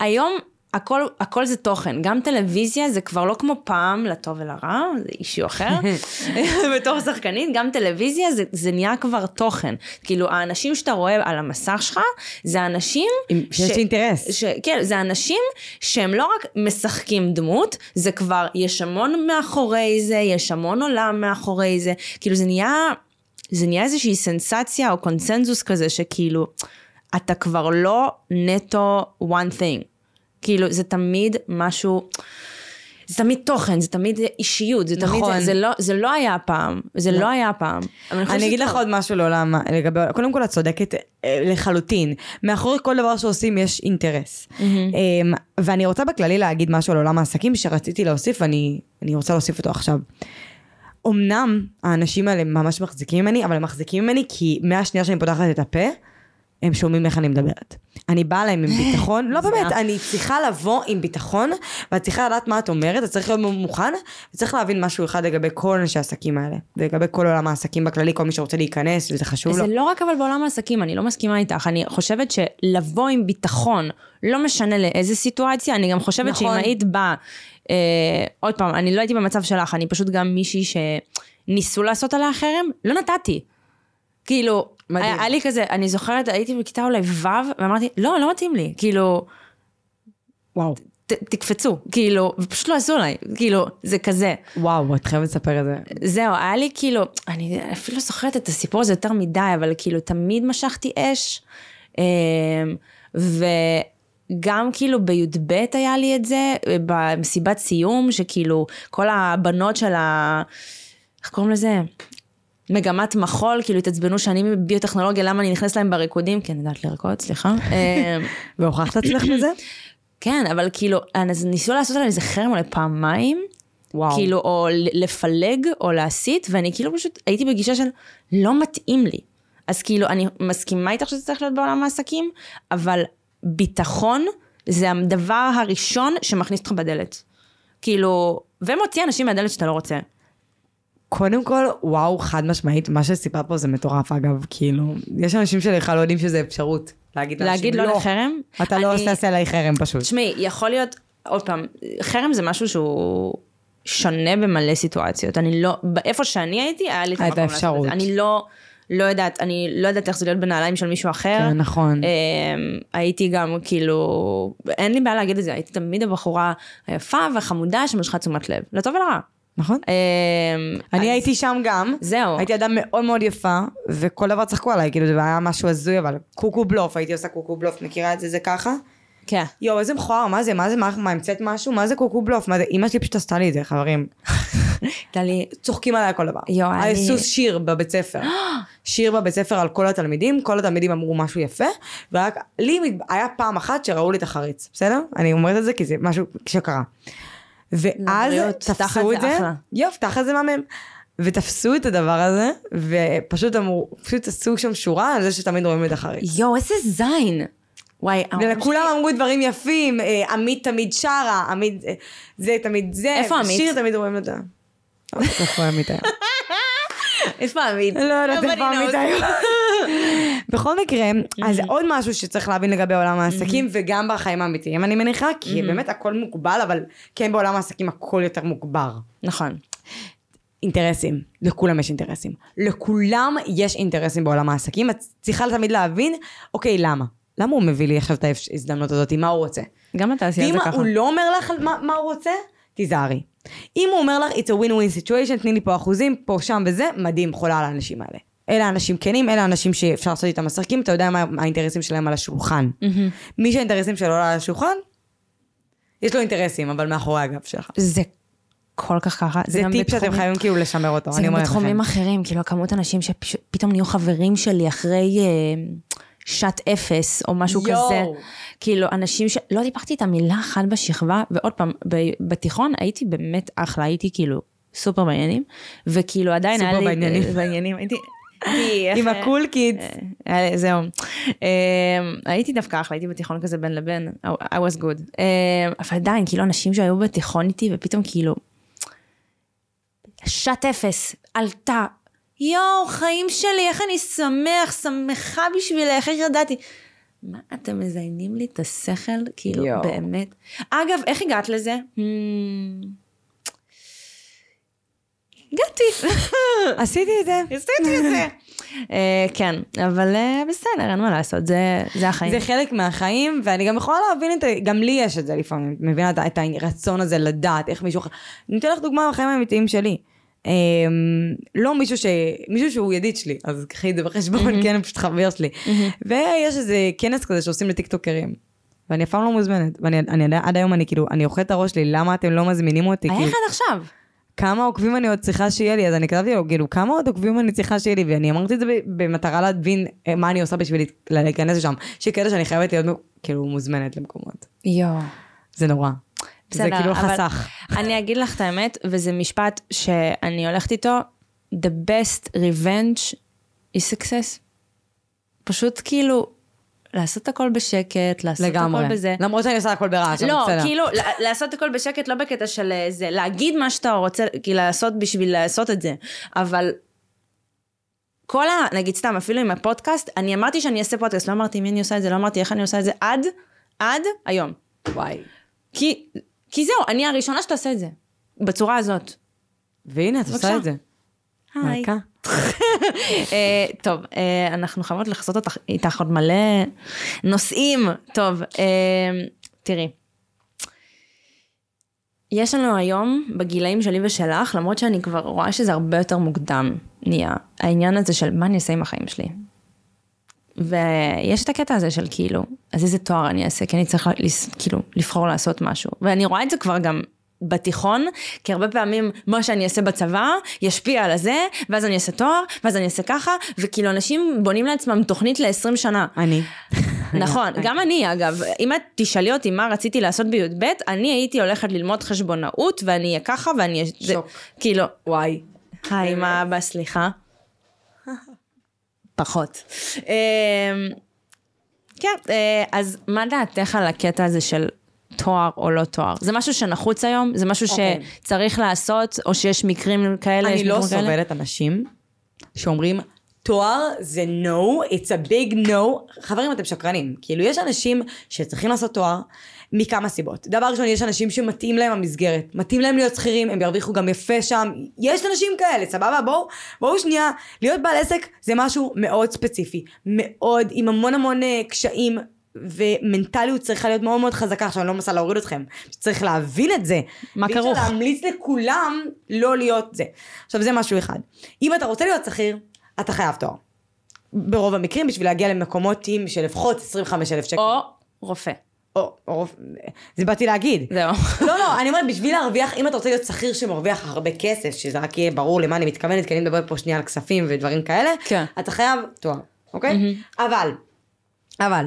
היום הכל, הכל זה תוכן. גם טלוויזיה זה כבר לא כמו פעם, לטוב ולרע, זה אישיו אחר. בתור שחקנית, גם טלוויזיה זה, זה נהיה כבר תוכן. כאילו, האנשים שאתה רואה על המסך שלך, זה אנשים... שיש לי אינטרס. ש, כן, זה אנשים שהם לא רק משחקים דמות, זה כבר, יש המון מאחורי זה, יש המון עולם מאחורי זה. כאילו, זה נהיה... זה נהיה איזושהי סנסציה או קונצנזוס כזה שכאילו, אתה כבר לא נטו one thing. כאילו, זה תמיד משהו, זה תמיד תוכן, זה תמיד אישיות, זה תמיד, נכון. זה, זה, לא, זה לא היה פעם, זה לא, היה פעם. חושבת אני אגיד. לך עוד משהו לעולם, לגבי, קודם כל את צודקת אה, לחלוטין. מאחורי כל דבר שעושים יש אינטרס. אמ, ואני רוצה בכללי להגיד משהו על עולם העסקים שרציתי להוסיף, ואני אני רוצה להוסיף אותו עכשיו. אמנם האנשים האלה ממש מחזיקים ממני, אבל הם מחזיקים ממני כי מהשנייה שאני פותחת את הפה, הם שומעים איך אני מדברת. אני באה להם עם ביטחון, לא באמת. אני צריכה לבוא עם ביטחון, ואת צריכה לדעת מה את אומרת, את צריך להיות מוכן, וצריך להבין משהו אחד לגבי כל אנשי העסקים האלה, ולגבי כל עולם העסקים בכללי, כל מי שרוצה להיכנס, וזה חשוב לו. זה לא רק אבל בעולם העסקים, אני לא מסכימה איתך, אני חושבת שלבוא עם ביטחון, לא משנה לאיזה סיטואציה, אני גם חושבת נכון. שאם היית באה, אה, עוד פעם, אני לא הייתי במצב שלך, אני פשוט גם מישהי שניסו לעשות עליה חרם, לא נתתי. כאילו, מדהים. היה, לי כזה, אני זוכרת, הייתי בכיתה אולי ו', ואמרתי, לא, לא מתאים לי, כאילו, וואו. ת, תקפצו, כאילו, ופשוט לא עשו עליי, כאילו, זה כזה. וואו, את חייבת לספר את זה. זהו, היה לי כאילו, אני אפילו לא זוכרת את הסיפור הזה יותר מדי, אבל כאילו תמיד משכתי אש. אמ, וגם כאילו בי"ב היה לי את זה, במסיבת סיום, שכאילו כל הבנות של ה... איך קוראים לזה? מגמת מחול, כאילו התעצבנו שאני מביוטכנולוגיה, למה אני נכנסת להם בריקודים? כי אני יודעת לרקוד, סליחה. אמ, והוכחת עצמך בזה? כן, אבל כאילו, אז ניסו לעשות עליי איזה חרם אולי פעמיים, וואו. כאילו, או לפלג, או להסית, ואני כאילו פשוט הייתי בגישה של לא מתאים לי. אז כאילו, אני מסכימה איתך שזה צריך להיות בעולם העסקים, אבל ביטחון זה הדבר הראשון שמכניס אותך בדלת. כאילו, ומוציא אנשים מהדלת שאתה לא רוצה. קודם כל, וואו, חד משמעית, מה שסיפרת פה זה מטורף, אגב, כאילו, יש אנשים שבכלל לא יודעים שזה אפשרות. להגיד לאנשים, להגיד לא לחרם? אתה לא אני- תעשה עליי חרם פשוט. תשמעי, יכול להיות, עוד פעם, חרם זה משהו שהוא שונה במלא סיטואציות. אני לא, איפה שאני הייתי, היה לי את המקום לעשות את אפשרות. זה. אני לא, לא יודעת, אני לא יודעת איך זה להיות בנעליים של מישהו אחר. כן, נכון. אמ, הייתי גם כאילו, אין לי בעיה להגיד את זה, הייתי תמיד הבחורה היפה והחמודה שמשכה תשומת לב, לטוב ולרע. נכון. אמ, אני הייתי שם גם. זהו. הייתי אדם מאוד מאוד יפה, וכל דבר צחקו עליי, כאילו זה היה משהו הזוי, אבל קוקו בלוף, הייתי עושה קוקו בלוף, מכירה את זה, זה ככה? כן. יואו, איזה מכוער, מה זה, מה זה, מה, המצאת משהו? מה זה קוקו בלוף? מה זה, אמא שלי פשוט עשתה לי את זה, חברים. הייתה לי, צוחקים עליי כל דבר. יואו, אני- סוס שיר בבית ספר. שיר בבית ספר על כל התלמידים, כל התלמידים אמרו משהו יפה, ורק לי היה פעם אחת שראו לי את החריץ, בסדר? אני אומרת את זה כי זה משהו שקרה. ואז תפסו זה את זה, אחלה. יופי, תחת זה מהמם. ותפסו את הדבר הזה, ופשוט אמרו, פשוט עשו שם שורה על זה שתמיד רואים את החריץ. יואו, איזה זין. וואי, ההורים וכולם שלי- אמרו דברים יפים, אה, עמית תמיד שרה, עמית אה, זה תמיד זה, איפה עמית? שיר תמיד רואים את זה. איפה עמית היה? איפה עמית? לא יודעת איפה Nobody עמית knows. בכל מקרה, אז עוד משהו שצריך להבין לגבי עולם העסקים, וגם בחיים האמיתיים, אני מניחה, כי באמת הכל מוגבל, אבל כן בעולם העסקים הכל יותר מוגבר. נכון. אינטרסים, לכולם יש אינטרסים. לכולם יש אינטרסים בעולם העסקים, את צריכה תמיד להבין, אוקיי, למה? למה הוא מביא לי עכשיו את ההזדמנות הזאת, מה הוא רוצה? גם התעשייה ואם זה ככה. הוא לא אומר לך מה, מה הוא רוצה, תיזהרי. אם הוא אומר לך, it's a win-win situation, תני לי פה אחוזים, פה, שם וזה, מדהים, חולה על האנשים האלה. אלה אנשים כנים, אלה אנשים שאפשר לעשות איתם משחקים, אתה יודע מה האינטרסים שלהם על השולחן. מי שהאינטרסים שלו לא על השולחן, יש לו אינטרסים, אבל מאחורי הגב שלך. זה כל כך ככה. זה גם טיפ שאתם בתחומים- חייבים כאילו לשמר אותו, זה אני אומרת לכם. בתחומים אחרים, כאילו כמות אנשים שפתאום נהיו חברים שלי אחרי אה, שעת אפס או משהו יואו. כזה. כאילו אנשים שלא דיברתי איתם מילה אחת בשכבה, ועוד פעם, ב- בתיכון הייתי באמת אחלה, הייתי כאילו סופר בעניינים, וכאילו עדיין היה סופר לי... בעניינים. בעניינים, הייתי... עם איך- הקול קידס. אה, זהו. אה, הייתי דווקא אחלה, הייתי בתיכון כזה בין לבין, I was good. אה, אבל עדיין, כאילו אנשים שהיו בתיכון איתי ופתאום כאילו, שעת אפס, עלתה, יואו, חיים שלי, איך אני שמח, שמחה בשבילך, איך ידעתי. מה, אתם מזיינים לי את השכל? כאילו. באמת. אגב, איך הגעת לזה? Hmm, הגעתי. עשיתי את זה. עשיתי את זה. אה, כן, אבל אה, בסדר, אין מה לעשות, זה זה החיים. זה חלק מהחיים, ואני גם יכולה להבין את זה, גם לי יש את זה לפעמים, מבינה את הרצון הזה לדעת איך מישהו אני אתן לך דוגמה מהחיים האמיתיים שלי. אמ, לא מישהו ש... מישהו שהוא ידיד שלי, אז קחי את זה בחשבון, כן, הוא פשוט חבר שלי. ויש איזה כנס כזה שעושים לטיקטוקרים. ואני אף פעם לא מוזמנת, ואני אני, עד היום אני כאילו, אני אוכל את הראש שלי, למה אתם לא מזמינים אותי? היה כאילו, אחד עכשיו. כמה עוקבים אני עוד צריכה שיהיה לי, אז אני כתבתי לו, כאילו, כמה עוד עוקבים אני צריכה שיהיה לי, ואני אמרתי את זה במטרה להבין אה, מה אני עושה בשביל לה- להיכנס לשם, שקטע שאני חייבת להיות כאילו מוזמנת למקומות. יואו. זה נורא. זה בסדר, כאילו אבל חסך. אני אגיד לך את האמת, וזה משפט שאני הולכת איתו, the best revenge is success. פשוט כאילו, לעשות הכל בשקט, לעשות לגמרי. הכל בזה. למרות שאני עושה הכל ברעש, לא, בסדר. כאילו, ל- לעשות הכל בשקט, לא בקטע של אה, זה, להגיד מה שאתה רוצה, כאילו, לעשות בשביל לעשות את זה. אבל כל ה... נגיד סתם, אפילו עם הפודקאסט, אני אמרתי שאני אעשה פודקאסט, לא אמרתי מי אני עושה את זה, לא אמרתי איך אני עושה את זה, עד, עד היום. וואי. כי, כי זהו, אני הראשונה שתעשה את זה. בצורה הזאת. והנה, את בבקשה. עושה את זה. היי. מלכה. אה, טוב, אה, אנחנו חייבות אותך, איתך עוד מלא נושאים. טוב, אה, תראי. יש לנו היום, בגילאים שלי ושלך, למרות שאני כבר רואה שזה הרבה יותר מוקדם, נהיה, העניין הזה של מה אני אעשה עם החיים שלי. ויש את הקטע הזה של כאילו, אז איזה תואר אני אעשה, כי אני צריכה כאילו לבחור לעשות משהו. ואני רואה את זה כבר גם בתיכון, כי הרבה פעמים מה שאני אעשה בצבא ישפיע על הזה, ואז אני אעשה תואר, ואז אני אעשה ככה, וכאילו אנשים בונים לעצמם תוכנית ל-20 שנה. אני. נכון, גם אני אגב, אם את תשאלי אותי מה רציתי לעשות בי"ב, אני הייתי הולכת ללמוד חשבונאות, ואני אהיה ככה, ואני אהיה... שוק. כאילו, וואי. היי, מה אבא, סליחה. פחות. אמ, כן, אה, אז מה דעתך על הקטע הזה של תואר או לא תואר? זה משהו שנחוץ היום? זה משהו אוקיי. שצריך לעשות, או שיש מקרים כאלה? אני לא? סובלת אנשים שאומרים, תואר זה no, it's a big no. חברים, אתם שקרנים. כאילו, יש אנשים שצריכים לעשות תואר מכמה סיבות. דבר ראשון, יש אנשים שמתאים להם המסגרת. מתאים להם להיות שכירים, הם ירוויחו גם יפה שם. יש אנשים כאלה, סבבה? בואו, בואו שנייה. להיות בעל עסק זה משהו מאוד ספציפי. מאוד, עם המון המון אה, קשיים. ומנטליות צריכה להיות מאוד מאוד חזקה, עכשיו אני לא מנסה להוריד אתכם, צריך להבין את זה. מה ואי אפשר כרוך? להמליץ לכולם לא להיות זה. עכשיו זה משהו אחד. אם אתה רוצה להיות שכיר, אתה חייב תואר. ברוב המקרים בשביל להגיע למקומות עם של לפחות 25 אלף שקל. או רופא. או, או, זה באתי להגיד. זהו. לא, לא, אני אומרת, בשביל להרוויח, אם אתה רוצה להיות שכיר שמרוויח הרבה כסף, שזה רק יהיה ברור למה אני מתכוונת, כי אני מדברת פה שנייה על כספים ודברים כאלה, כן. אתה חייב תואר, אוקיי? אבל, אבל,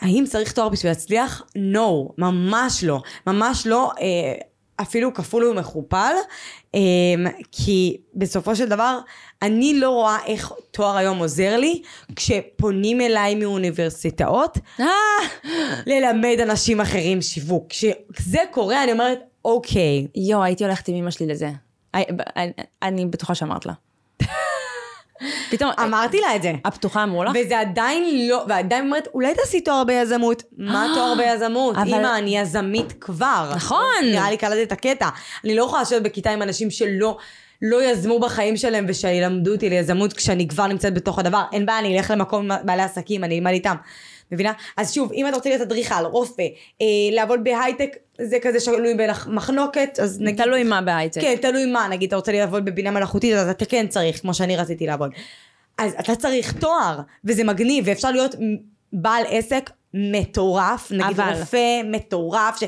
האם צריך תואר בשביל להצליח? No, ממש לא. ממש לא, אה, אפילו כפול ומכופל, אה, כי בסופו של דבר, אני לא רואה איך תואר היום עוזר לי, כשפונים אליי מאוניברסיטאות, אה, ללמד אנשים אחרים שיווק. כשזה קורה, אני אומרת, אוקיי. יואו, הייתי הולכת עם אמא שלי לזה. אני בטוחה שאמרת לה. פתאום, אמרתי לה את זה. הפתוחה אמרו לך? וזה עדיין לא, ועדיין אומרת, אולי תעשי תואר ביזמות. מה תואר ביזמות? אבל- אמא, אני יזמית כבר. נכון. נראה לי קלטת את הקטע. אני לא יכולה לשבת בכיתה עם אנשים שלא... לא יזמו בחיים שלהם ושילמדו אותי ליזמות כשאני כבר נמצאת בתוך הדבר. אין בעיה, אני אלך למקום בעלי עסקים, אני אלמד איתם. מבינה? אז שוב, אם אתה רוצה להיות אדריכל, רופא, אה, לעבוד בהייטק, זה כזה שלוי בין אז נגיד... תלוי מה בהייטק. כן, תלוי מה, נגיד אתה רוצה לעבוד בבינה מלאכותית, אז אתה כן צריך, כמו שאני רציתי לעבוד. אז אתה צריך תואר, וזה מגניב, ואפשר להיות בעל עסק מטורף, נגיד אבל. רופא מטורף, ש...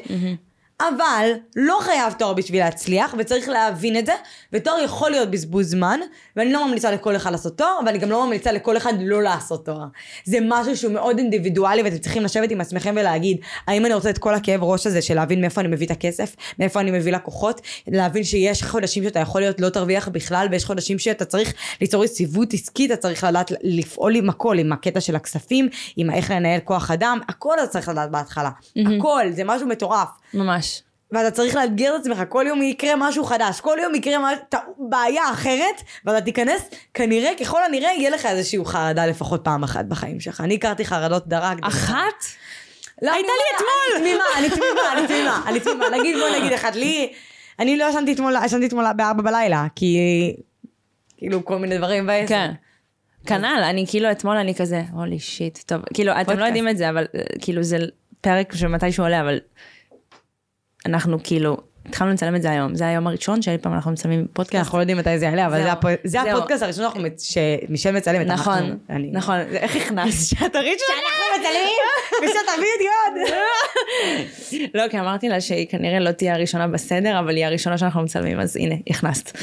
אבל לא חייב תואר בשביל להצליח, וצריך להבין את זה, ותואר יכול להיות בזבוז זמן, ואני לא ממליצה לכל אחד לעשות תואר, ואני גם לא ממליצה לכל אחד לא לעשות תואר. זה משהו שהוא מאוד אינדיבידואלי, ואתם צריכים לשבת עם עצמכם ולהגיד, האם אני רוצה את כל הכאב ראש הזה של להבין מאיפה אני מביא את הכסף, מאיפה אני מביא לקוחות, להבין שיש חודשים שאתה יכול להיות לא תרוויח בכלל, ויש חודשים שאתה צריך ליצור יציבות עסקית, אתה צריך לדעת לפעול עם הכל, עם הקטע של הכספים, עם איך לנהל כוח אדם, הכל אתה צריך לדעת בהתחלה. הכל, זה משהו מטורף. ממש. ואתה צריך לאתגר את עצמך, כל יום יקרה משהו חדש, כל יום יקרה מש... ת... בעיה אחרת, ואתה תיכנס, כנראה, ככל הנראה, יהיה לך איזושהי חרדה לפחות פעם אחת בחיים שלך. אני הכרתי חרדות דרג. אחת? לא, הייתה לי אומרת, אני תמימה, אני תמימה, אני תמימה, אני תמימה. נגיד, בוא נגיד אחד, לי, אני לא ישנתי אתמול, ישנתי אתמול בארבע בלילה, כי כאילו כל מיני דברים בעשר. כן. כנ"ל, אני כאילו אתמול אני כזה, הולי שיט, טוב, כאילו אתם לא. יודעים את זה, אבל כאילו זה פרק שמתי שהוא עולה, אבל אנחנו כאילו, התחלנו לצלם את זה היום, זה היום הראשון שאי פעם אנחנו מצלמים כן, פודקאסט. אנחנו לא יודעים מתי זה יעלה, אבל זה הפו- זה זהו. הפודקאסט הראשון שאנחנו מצ- שמישל מצלמת. נכון, אנחנו- אני- נכון, איך הכנסת? שאת הראשון שאנחנו מצלמים, ושאת הווידאו. לא, כי אמרתי לה שהיא כנראה לא תהיה הראשונה בסדר, אבל היא הראשונה שאנחנו מצלמים, אז הנה, הכנסת.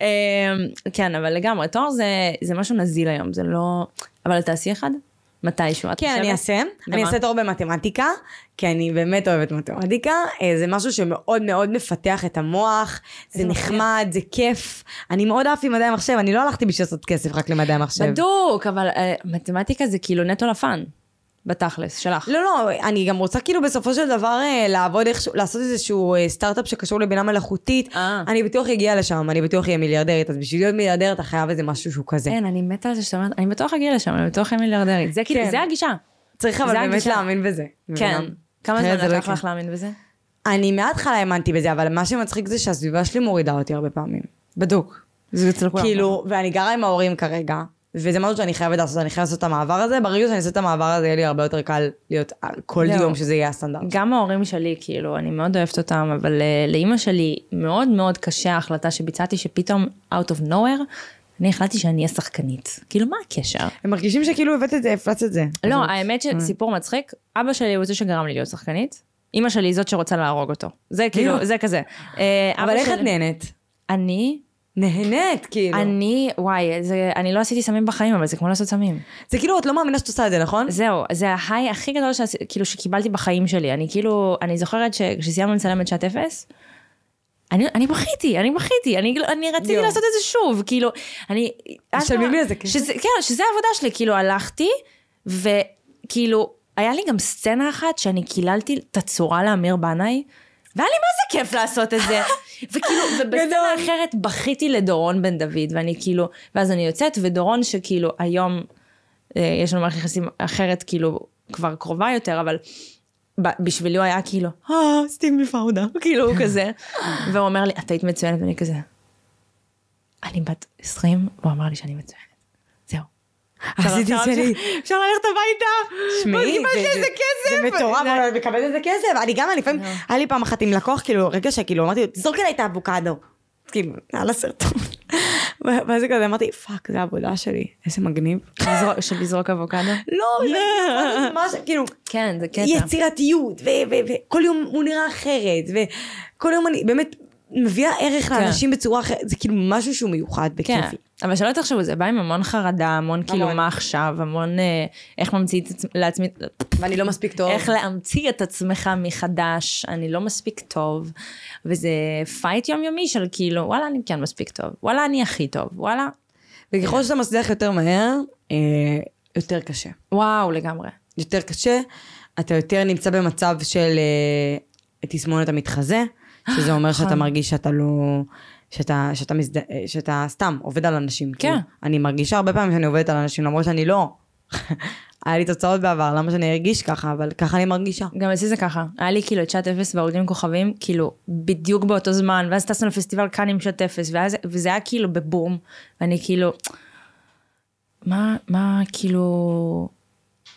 אמ, כן, אבל לגמרי, תואר זה, זה משהו נזיל היום, זה לא... אבל תעשי אחד? מתישהו, כן? אני אעשה. אני? אעשה תואר במתמטיקה, כי אני באמת אוהבת מתמטיקה. אה, זה משהו שמאוד מאוד מפתח את המוח, זה נחמד, זה כיף. אני מאוד אהבתי מדעי המחשב, אני לא הלכתי בשביל לעשות כסף רק למדעי המחשב. בדוק, אבל אה, מתמטיקה זה כאילו נטו לפן, בתכלס, שלך. לא, לא, אני גם רוצה כאילו בסופו של דבר אה, לעבוד איכשהו, לעשות איזשהו אה, סטארט-אפ שקשור לבינה מלאכותית. אה. אני בטוח אגיע לשם, אני בטוח אהיה מיליארדרית, אז בשביל להיות מיליארדר אתה חייב איזה משהו שהוא כזה. אין, אני מתה על זה שאתה אומרת, אני בטוח אגיע לשם, אני בטוח אהיה מיליארדרית. זה כאילו, כן. זה הגישה. צריך אבל באמת הגישה. להאמין בזה. כן. כמה אחרת זמן לא לקח. לך להאמין בזה? אני מההתחלה האמנתי בזה, אבל מה שמצחיק זה שהסביבה שלי מורידה אותי הרבה פעמים. בדוק. זה אצל כולם. כאילו, ואני גרה עם ההורים כרגע, וזה משהו שאני חייבת לעשות, אני חייבת לעשות את המעבר הזה, ברגע שאני אעשה את המעבר הזה, יהיה לי הרבה יותר קל להיות כל זהו. יום שזה יהיה הסטנדרט. גם ההורים שלי, כאילו, אני מאוד אוהבת אותם, אבל uh, לאימא שלי מאוד מאוד קשה ההחלטה שביצעתי, שפתאום, out of nowhere, אני החלטתי שאני אהיה שחקנית. כאילו, מה הקשר? הם מרגישים שכאילו הבאת את זה, הפצת את זה. לא, האמת שסיפור מצחיק, אבא שלי הוא זה שגרם לי להיות שחקנית, אימא שלי היא זאת שרוצה להרוג אותו. זה כאילו, יואו. זה כזה. אה, אבל איך את נהנית? אני נהנית, כאילו. אני, וואי, זה, אני לא עשיתי סמים בחיים, אבל זה כמו לעשות סמים. זה כאילו, את לא מאמינה שאת עושה את זה, נכון? זהו, זה ההיי הכי גדול שעשי, כאילו, שקיבלתי בחיים שלי. אני כאילו, אני זוכרת שכשסיימנו לצלם את שעת אפס, אני, אני בכיתי, אני בכיתי, אני, אני רציתי יואו. לעשות את זה שוב, כאילו, אני... משלמים לי על זה שזה, כסף? כן, שזה העבודה שלי, כאילו, הלכתי, וכאילו, היה לי גם סצנה אחת שאני קיללתי את הצורה לאמיר בנאי, והיה לי מה זה כיף לעשות את זה. וכאילו, ובסצנה. אחרת בכיתי לדורון בן דוד, ואני כאילו, ואז אני יוצאת, ודורון שכאילו, היום אה, יש לנו מערכת יחסים אחרת, כאילו, כבר קרובה יותר, אבל בשבילי הוא היה כאילו, אה, לי פאודה, כאילו, הוא כזה. והוא אומר לי, את היית מצוינת, ואני כזה, אני בת 20, והוא אמר לי שאני מצוינת. עשיתי אפשר- שלי. אפשר ללכת הביתה. שמעי, קיבלתי זה- מטורף, אבל את מקבלת איזה כסף. אני גם, אני לפעמים, היה לי פעם אחת עם לקוח, כאילו, רגע שכאילו, אמרתי לו, תזרוק אליי את האבוקדו. כאילו, על הסרטון. ואז זה כזה, אמרתי, fuck, זה העבודה שלי, איזה מגניב. של לזרוק אבוקדו? לא, זה ממש, כאילו, כן, זה קטע. יצירתיות, וכל יום הוא נראה אחרת, וכל יום אני באמת מביאה ערך לאנשים בצורה אחרת, זה כאילו משהו שהוא מיוחד כן, בכיפי. אבל שלא תחשבו, זה בא עם המון חרדה, המון כאילו. מה עכשיו, המון אה, איך ממציא את עצמי, לעצמי, ואני לא מספיק טוב. איך להמציא את עצמך מחדש, אני לא מספיק טוב, וזה fight יומיומי של כאילו, וואלה, אני כן מספיק טוב, וואלה, אני הכי טוב, וואלה, וככל שאתה מצליח יותר מהר, אה, יותר קשה. וואו, לגמרי. יותר קשה, אתה יותר נמצא במצב של אה, תסמונת המתחזה, שזה אומר שאתה נכון. מרגיש שאתה לא... שאתה, שאתה, מזד... אה, שאתה סתם עובד על אנשים. כן. כאילו. אני מרגישה הרבה פעמים שאני עובדת על אנשים, למרות שאני לא. היה לי תוצאות בעבר, למה שאני ארגיש ככה, אבל ככה אני מרגישה. גם אצלי זה ככה, היה לי כאילו את שעת אפס והעובדים עם כוכבים, כאילו בדיוק באותו זמן, ואז טסנו לפסטיבל קאן עם שעת אפס, ואז, וזה היה כאילו בבום, ואני כאילו, מה, מה כאילו,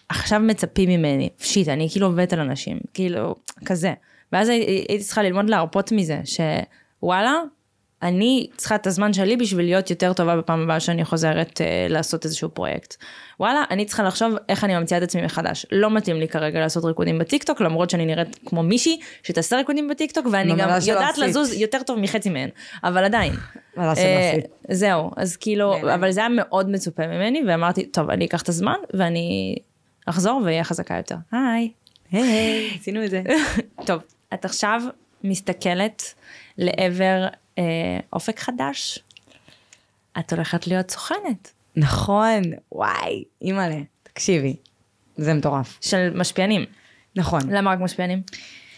עכשיו מצפים ממני, shit, אני כאילו עובדת על אנשים, כאילו, כזה. ואז הי- הייתי צריכה ללמוד להרפות מזה, שוואלה, אני צריכה את הזמן שלי בשביל להיות יותר טובה בפעם הבאה שאני חוזרת אה, לעשות איזשהו פרויקט. וואלה, אני צריכה לחשוב איך אני ממציאה את עצמי מחדש. לא מתאים לי כרגע לעשות ריקודים בטיקטוק, למרות שאני נראית כמו מישהי שתעשה ריקודים בטיקטוק, ואני גם שלא יודעת. לזוז יותר טוב מחצי מהן, אבל עדיין. אה, לא. זהו, אז כאילו. אבל זה היה מאוד מצופה ממני, ואמרתי, טוב, אני אקח את הזמן, ואני אחזור ואהיה חזקה יותר. היי. היי, עשינו את זה. טוב, את עכשיו מסתכלת לעבר אה, אופק חדש. את הולכת להיות סוכנת נכון, וואי, אימא'לה, תקשיבי, זה מטורף. של משפיענים. נכון. למה רק משפיענים?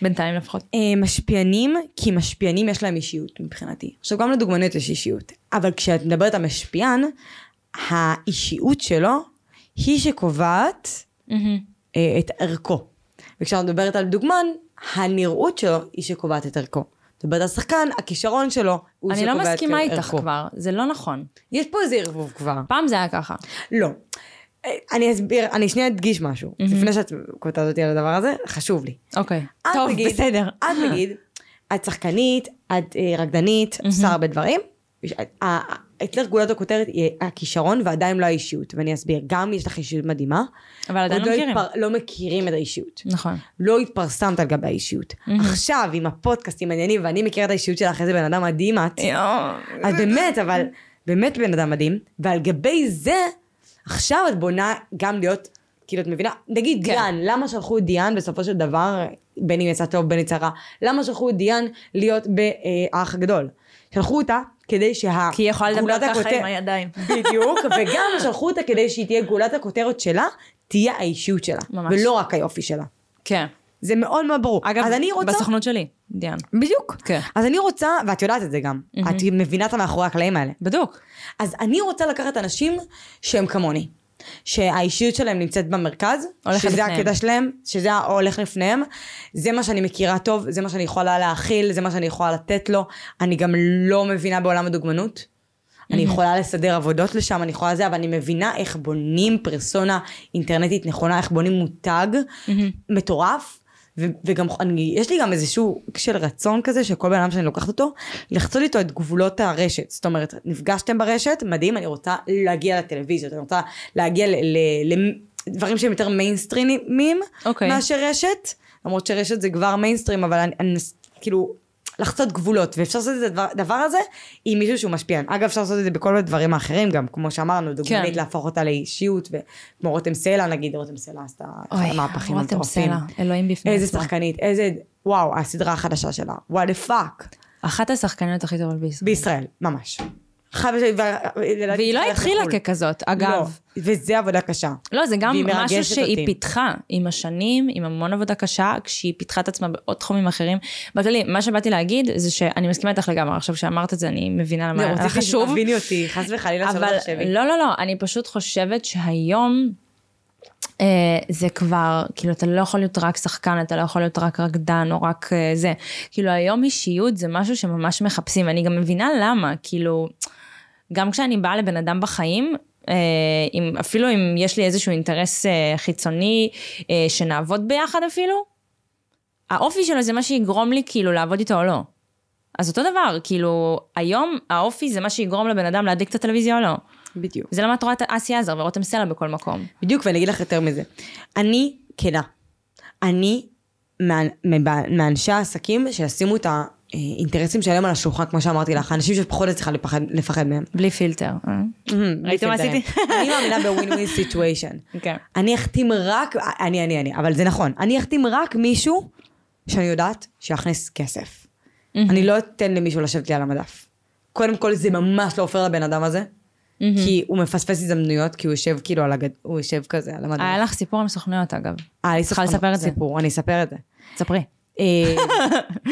בינתיים לפחות. אה, משפיענים, כי משפיענים יש להם אישיות מבחינתי. עכשיו גם לדוגמניות יש אישיות, אבל כשאת מדברת על משפיען, האישיות שלו היא שקובעת אה, את ערכו. וכשאת מדברת על דוגמן, הנראות שלו היא שקובעת את ערכו. על שחקן, הכישרון שלו הוא אני שקובע לא את מסכימה איתך ערכו. כבר, זה לא נכון. יש פה איזה ערבוב כבר. פעם זה היה ככה. לא. אני אסביר, אני שנייה אדגיש משהו. לפני שאת קוטעת אותי על הדבר הזה, חשוב לי. אוקיי. את טוב, נגיד, בסדר. את נגיד, את שחקנית, את אה, רקדנית, עושה הרבה דברים. אצלך גולת הכותרת היא הכישרון ועדיין לא האישיות, ואני אסביר. גם יש לך אישיות מדהימה. אבל עדיין עוד לא מכירים. התפר- לא מכירים את האישיות. נכון. לא התפרסמת על גבי האישיות. עכשיו, עם הפודקאסטים העניינים, ואני מכירה את האישיות שלך, איזה בן אדם מדהים את. אז באמת, אבל באמת בן אדם מדהים, ועל גבי זה, עכשיו את בונה גם להיות, כאילו, את מבינה? נגיד כן. דיאן, למה שלחו את דיאן בסופו של דבר, בין אם יצא טוב, בין אם יצא רע, למה שלחו את דיאן להיות באח הגדול? שלחו אותה כדי שה... כי היא יכולה לדבר ככה הכותר- עם הידיים. בדיוק, וגם שלחו אותה כדי שהיא תהיה גולת הכותרת שלה, תהיה האישות שלה. ממש. ולא רק היופי שלה. כן. זה מאוד מאוד ברור. אגב, אז אני רוצה... בסוכנות שלי, דיאן. בדיוק. כן. אז אני רוצה, ואת יודעת את זה גם, את מבינה את המאחורי הקלעים האלה. בדוק. אז אני רוצה לקחת אנשים שהם כמוני. שהאישיות שלהם נמצאת במרכז, שזה לפניהם. הקטע שלהם, שזה ההולך לפניהם, זה מה שאני מכירה טוב, זה מה שאני יכולה להכיל, זה מה שאני יכולה לתת לו. אני גם לא מבינה בעולם הדוגמנות. אני יכולה לסדר עבודות לשם, אני יכולה זה, אבל אני מבינה איך בונים פרסונה אינטרנטית נכונה, איך בונים מותג מטורף. ו- וגם אני, יש לי גם איזשהו של רצון כזה שכל בן אדם שאני לוקחת אותו, לחצות איתו את גבולות הרשת. זאת אומרת, נפגשתם ברשת, מדהים, אני רוצה להגיע לטלוויזיות, אני רוצה להגיע לדברים שהם יותר מיינסטרימים אוקיי. מאשר רשת, למרות שרשת זה כבר מיינסטרים, אבל אני, אני כאילו, לחצות גבולות, ואפשר לעשות את הדבר, הזה עם מישהו שהוא משפיע. אגב, אפשר לעשות את זה בכל הדברים האחרים גם, כמו שאמרנו, דוגמנית כן. להפוך אותה לאישיות, וכמו רותם סלע, נגיד, רותם סלע עשתה אחד המהפכים רותם. סלע, אלוהים בפני איזה. שחקנית, איזה, וואו, הסדרה החדשה שלה, what the fuck. אחת השחקניות הכי טובות בישראל. בישראל, ממש. חד- והיא לא התחילה לחו"ל. ככזאת, לא, אגב. וזה עבודה קשה. לא, זה גם משהו שהיא אותי. פיתחה עם השנים, עם המון עבודה קשה, כשהיא פיתחה את עצמה בעוד תחומים אחרים. בכללי, מה שבאתי להגיד זה שאני מסכימה איתך לגמרי, עכשיו שאמרת את זה אני מבינה למה לא, היה רציתי חשוב. שתביני אותי, חס וחלילה שלא אבל תחשבי. לא, לא, לא, אני פשוט חושבת שהיום אה, זה כבר, כאילו, אתה לא יכול להיות רק שחקן, אתה לא יכול להיות רק רקדן או רק אה, זה. כאילו, היום אישיות זה משהו שממש מחפשים, ואני גם מבינה למה, כאילו, גם כשאני באה לבן אדם בחיים, אה, אם, אפילו אם יש לי איזשהו אינטרס אה, חיצוני, אה, שנעבוד ביחד אפילו, האופי שלו זה מה שיגרום לי כאילו לעבוד איתו או לא. אז אותו דבר, כאילו, היום האופי זה מה שיגרום לבן אדם להדליק את הטלוויזיה או לא. בדיוק. זה למה את רואה את אסי עזר ורותם סלע בכל מקום. בדיוק, ואני אגיד לך יותר מזה. אני כנה. אני מאנשי העסקים שישימו את האינטרסים שלהם על השולחן, כמו שאמרתי לך, אנשים שפחות צריכה לפחד, לפחד מהם. בלי פילטר. אה? ראיתם מה. עשיתי? אני מאמינה ב win win situation. אני אחתים רק, אני, אני, אני, אבל זה נכון, אני אחתים רק מישהו שאני יודעת שיכניס כסף. אני לא אתן למישהו לשבת לי על המדף. קודם כל זה ממש לא עופר לבן אדם הזה, כי הוא מפספס הזדמנויות, כי הוא יושב כאילו על הגד... הוא יושב כזה על המדף. היה לך סיפור עם סוכנויות אגב. אה, אני צריכה לספר את זה. סיפור, אני אספר את זה. ספרי. אה,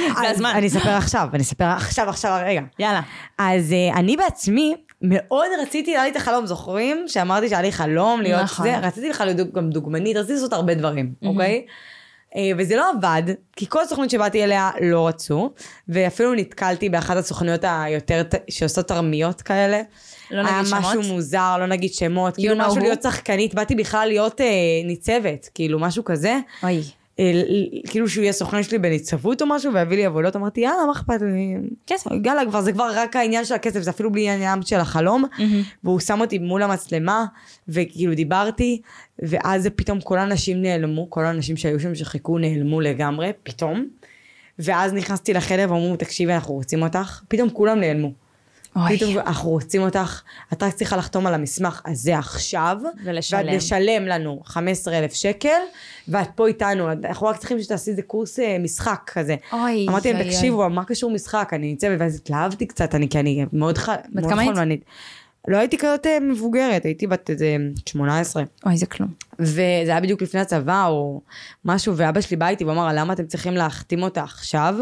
זה הזמן. אני אספר עכשיו, אני אספר עכשיו, עכשיו, הרגע. יאללה. אז אה, אני בעצמי מאוד רציתי, היה לי את החלום, זוכרים? שאמרתי שהיה לי חלום להיות נכון. זה, רציתי בכלל להיות גם דוגמנית, רציתי לעשות הרבה דברים, אוקיי? אה, וזה לא עבד, כי כל סוכנות שבאתי אליה לא רצו, ואפילו נתקלתי באחת הסוכנויות היותר, שעושות תרמיות כאלה. לא נגיד היה שמות? משהו מוזר, לא נגיד שמות, כאילו משהו? להיות שחקנית, באתי בכלל להיות אה, ניצבת, כאילו משהו כזה. אוי. אה, כאילו שהוא יהיה סוכן שלי בניצבות או משהו ויביא לי עבודות, אמרתי יאללה מה אכפת לי, כסף. יאללה כבר זה כבר רק העניין של הכסף זה אפילו בלי העניין של החלום. והוא שם אותי מול המצלמה וכאילו דיברתי ואז פתאום כל האנשים נעלמו כל האנשים שהיו שם שחיכו נעלמו לגמרי פתאום. ואז נכנסתי לחדר ואמרו תקשיבי אנחנו רוצים אותך. פתאום כולם נעלמו. אוי. פתאום אנחנו רוצים אותך, את רק צריכה לחתום על המסמך הזה עכשיו, ולשלם. ואת לשלם לנו 15,000 שקל, ואת פה איתנו, אנחנו רק צריכים שתעשי איזה קורס אה, משחק כזה. אוי, אמרתי להם, תקשיבו, מה קשור משחק? אני ניצבת, ואז התלהבתי קצת, אני, כי אני מאוד ח... מאוד כמה היית? חולמנית. לא הייתי כזאת אה, מבוגרת, הייתי בת איזה 18. אוי, זה כלום. וזה היה בדיוק לפני הצבא או משהו, ואבא שלי בא איתי ואמר, למה אתם צריכים להחתים אותה עכשיו,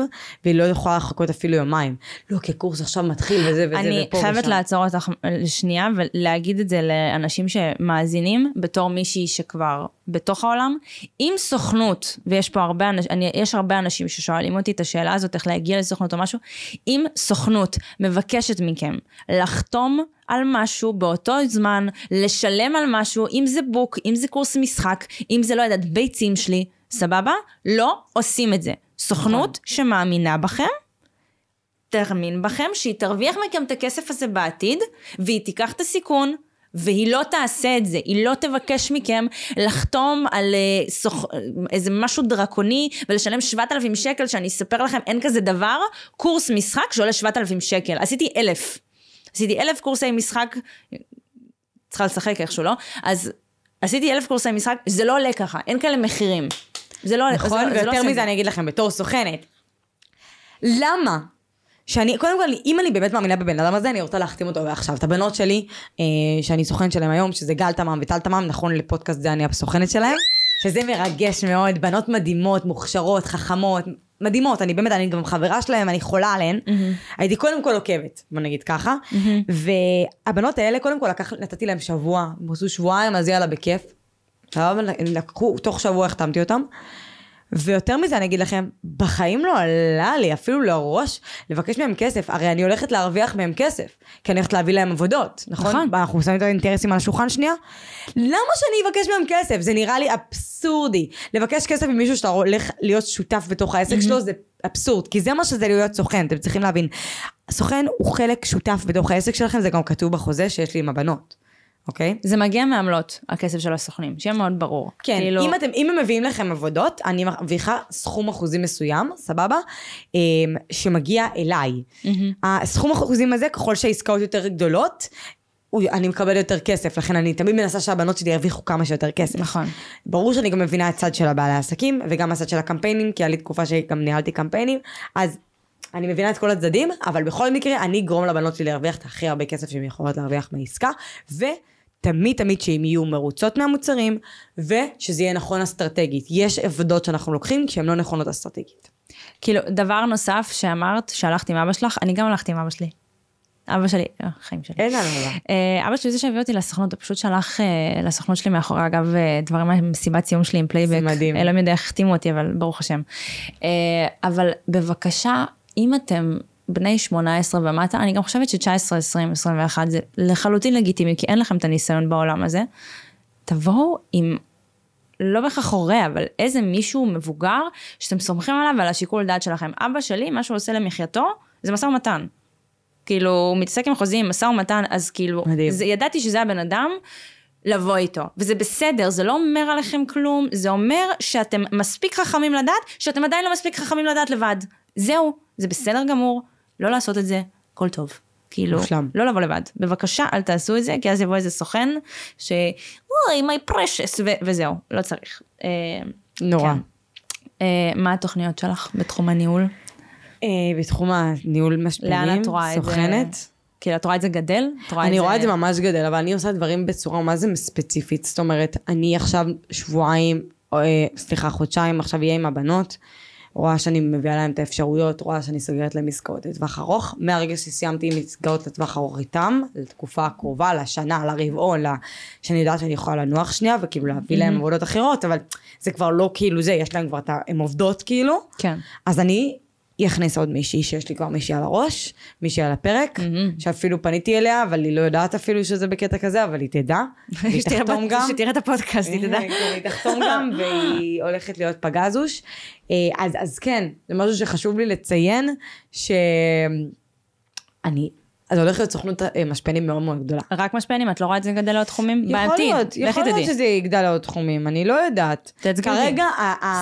והיא לא יכולה לחכות אפילו יומיים. לא, כי הקורס עכשיו מתחיל וזה וזה אני ופה חייבת ושם. לעצור אותך לשנייה ולהגיד את זה לאנשים שמאזינים בתור מישהי שכבר בתוך העולם. אם סוכנות, ויש פה הרבה אנשים, אני, יש הרבה אנשים ששואלים אותי את השאלה הזאת, איך להגיע לסוכנות או משהו, אם סוכנות מבקשת מכם לחתום על משהו באותו זמן, לשלם על משהו, אם זה בוק, אם זה קורס משחק, אם זה לא יודעת ביצים שלי, סבבה? לא עושים את זה. סוכנות שמאמינה בכם, תאמין בכם שהיא תרוויח מכם את הכסף הזה בעתיד, והיא תיקח את הסיכון, והיא לא תעשה את זה, היא לא תבקש מכם לחתום על אה, סוכ... איזה משהו דרקוני ולשלם 7,000 שקל, שאני אספר לכם, אין כזה דבר, קורס משחק שעולה 7,000 שקל. עשיתי אלף. עשיתי אלף קורסי משחק, צריכה לשחק איכשהו, לא? אז עשיתי אלף קורסי משחק, זה לא עולה ככה, אין כאלה מחירים. זה לא, נכון, זה, זה לא ויותר עושה את מזה זה. אני אגיד לכם, בתור סוכנת, למה? שאני, קודם כל, אם אני באמת מאמינה בבן אדם הזה, אני רוצה להחתים אותו עכשיו. את הבנות שלי, אה, שאני סוכנת שלהם היום, שזה גל תמם וטל תמם, נכון לפודקאסט זה אני הסוכנת שלהם, שזה מרגש מאוד, בנות מדהימות, מוכשרות, חכמות, מדהימות, אני באמת, אני גם חברה שלהם, אני חולה עליהן. הייתי קודם כל עוקבת, בוא נגיד ככה. והבנות האלה, קודם כל, לקח, נתתי להם שבוע, הם עשו שבועיים, אז יאללה, בכיף. לקחו, תוך שבוע החתמתי אותם. ויותר מזה אני אגיד לכם, בחיים לא עלה לי אפילו לראש לבקש מהם כסף, הרי אני הולכת להרוויח מהם כסף, כי אני הולכת להביא להם עבודות, נכון? נכון. אנחנו שמים את האינטרסים על השולחן שנייה? למה שאני אבקש מהם כסף? זה נראה לי אבסורדי. לבקש כסף ממישהו שאתה הולך להיות שותף בתוך העסק שלו זה אבסורד, כי זה מה שזה להיות סוכן, אתם צריכים להבין. סוכן הוא חלק שותף בתוך העסק שלכם, זה גם כתוב בחוזה שיש לי עם הבנות. אוקיי? זה מגיע מעמלות, הכסף של הסוכנים, שיהיה מאוד ברור. כן, כאילו, אם, אתם, אם הם מביאים לכם עבודות, אני מרוויחה סכום אחוזים מסוים, סבבה? אמ, שמגיע אליי. הסכום אחוזים הזה, ככל שהעסקאות יותר גדולות, אני מקבלת יותר כסף, לכן אני תמיד מנסה שהבנות שלי ירוויחו כמה שיותר כסף. נכון. ברור שאני גם מבינה הצד של הבעלי העסקים, וגם הצד של הקמפיינים, כי היה לי תקופה שגם ניהלתי קמפיינים, אז אני מבינה את כל הצדדים, אבל בכל מקרה, אני אגרום לבנות שלי להרוויח את הכי הרבה כסף שהן יכולות להרוויח מעסקה, ותמיד תמיד שהן יהיו מרוצות מהמוצרים, ושזה יהיה נכון אסטרטגית. יש עבודות שאנחנו לוקחים כשהן לא נכונות אסטרטגית. כאילו, דבר נוסף שאמרת, שהלכתי עם אבא שלך, אני גם הלכתי עם אבא שלי. אבא שלי, אה, חיים שלי. אין לנו. אה, אבא שלי זה שהביא אותי לסוכנות, הוא פשוט שלח אה, לסוכנות שלי מאחורי, אגב, אה, דברים ממסיבת סיום שלי עם פלייבק. זה מדהים. אלוהים יודע איך החתימו אותי, אבל ברוך השם. אבל בבקשה, אם אתם בני 18 ומטה, אני גם חושבת ש-19, 20, 21 זה לחלוטין לגיטימי, כי אין לכם את הניסיון בעולם הזה. תבואו עם לא בהכרח הורה, אבל איזה מישהו מבוגר שאתם סומכים עליו ועל השיקול דעת שלכם. אבא שלי, מה שהוא עושה למחייתו, זה משא ומתן. כאילו, הוא מתעסק עם חוזים, משא ומתן, אז כאילו, מדהים. זה, ידעתי שזה הבן אדם לבוא איתו. וזה בסדר, זה לא אומר עליכם כלום, זה אומר שאתם מספיק חכמים לדעת, שאתם עדיין לא מספיק חכמים לדעת לבד. זהו, זה בסדר גמור, לא לעשות את זה, הכל טוב. כאילו, מושלם. לא לבוא לבד. בבקשה, אל תעשו את זה, כי אז יבוא איזה סוכן, ש... אוי, my precious, ו- וזהו, לא צריך. אה, נורא. כן. אה, מה התוכניות שלך בתחום הניהול? אה, בתחום הניהול משפיעים, לאן את רואה את זה? סוכנת. כאילו, את רואה את זה גדל? את רואה אני רואה את זה ממש גדל, אבל אני עושה דברים בצורה מה זה ספציפית. זאת אומרת, אני עכשיו שבועיים, או, סליחה, חודשיים עכשיו אהיה עם הבנות, רואה שאני מביאה להם את האפשרויות, רואה שאני סוגרת להם עסקאות לטווח ארוך. מהרגע שסיימתי עם עסקאות לטווח ארוך איתם, לתקופה הקרובה, לשנה, לרבעון, שאני יודעת שאני יכולה לנוח שנייה, וכאילו להביא להם עבודות אחרות, אבל זה כבר לא כאילו זה, יש להם כבר את ה... הן עובדות כאילו. כן. אז אני אכניס עוד מישהי שיש לי כבר מישהי על הראש, מישהי על הפרק, שאפילו פניתי אליה, אבל היא לא יודעת אפילו שזה בקטע כזה, אבל היא תדע. שתראה תחתום גם. שתראה את הפודקאסט, היא תדע. כן, היא תחתום גם, והיא הולכת להיות פגזוש. אה, אז, אז כן, זה משהו שחשוב לי לציין, שאני... אז הולכת להיות סוכנות אה, משפיענים מאוד מאוד גדולה. רק משפיענים, את לא רואה את זה גדל לעוד תחומים? יכול בעתיד, להיות, יכול להיות. שזה יגדל לעוד תחומים, אני לא יודעת. אותי. כרגע,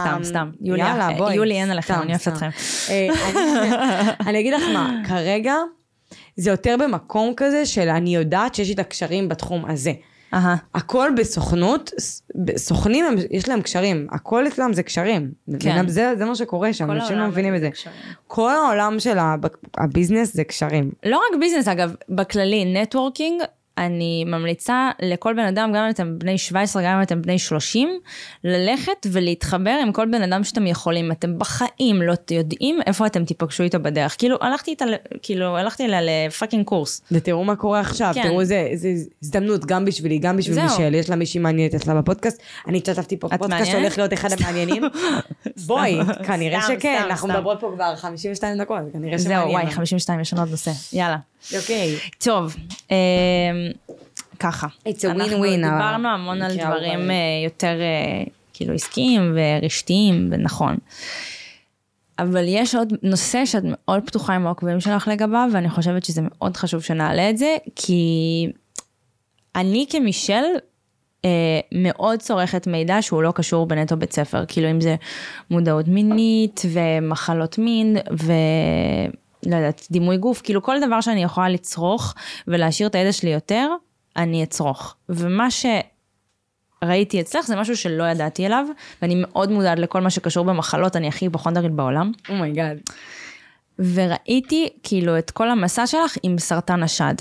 סתם, סתם. יוליה, יאללה, אה, בואי. יולי, אין עליכם, אני אוהבת. אתכם. אה, אני אגיד לך מה, כרגע זה יותר במקום כזה של אני יודעת שיש לי את הקשרים בתחום הזה. אהה. הכל בסוכנות, סוכנים יש להם קשרים, הכל אצלם זה קשרים. מבינה? זה, זה מה שקורה שם, כן. אנשים לא מבינים את זה. קשרים. כל העולם של הב- הביזנס זה קשרים. לא רק ביזנס, אגב, בכללי, networking, אני ממליצה לכל בן אדם, גם אם אתם בני 17, גם אם אתם בני 30, ללכת ולהתחבר עם כל בן אדם שאתם יכולים. אתם בחיים לא יודעים איפה אתם תיפגשו איתו בדרך. כאילו, הלכתי איתה, כאילו, הלכתי אליה לפאקינג קורס. ותראו מה קורה עכשיו, כן. תראו איזה הזדמנות גם בשבילי, גם בשביל. מישל, יש לה מישהי מעניינת אצלה בפודקאסט, אני השתתפתי פה בפודקאסט? שהולך להיות אחד המעניינים. בואי, כנראה שכן, אנחנו. מדברות פה כבר 52 דקות, כנראה שמעניין. זהו, וואי, 52, יש לנו עוד נושא. יאללה. אוקיי. טוב, אמ, ככה. It's a אנחנו win-win, דיברנו המון על דברים אה, יותר אה, כאילו עסקיים ורשתיים, ונכון. אבל יש עוד נושא שאת מאוד פתוחה עם העוקבים שלך לגביו, ואני חושבת שזה מאוד חשוב שנעלה את זה, כי אני כמישל אה, מאוד צורכת מידע שהוא לא קשור בנטו בית ספר, כאילו אם זה מודעות מינית ומחלות מין ו... לא יודעת, דימוי גוף, כאילו כל דבר שאני יכולה לצרוך ולהשאיר את הידע שלי יותר, אני אצרוך. ומה שראיתי אצלך זה משהו שלא ידעתי עליו, ואני מאוד מודעת לכל מה שקשור במחלות, אני הכי היפוכונדרית בעולם. oh my god. וראיתי כאילו את כל המסע שלך עם סרטן השד.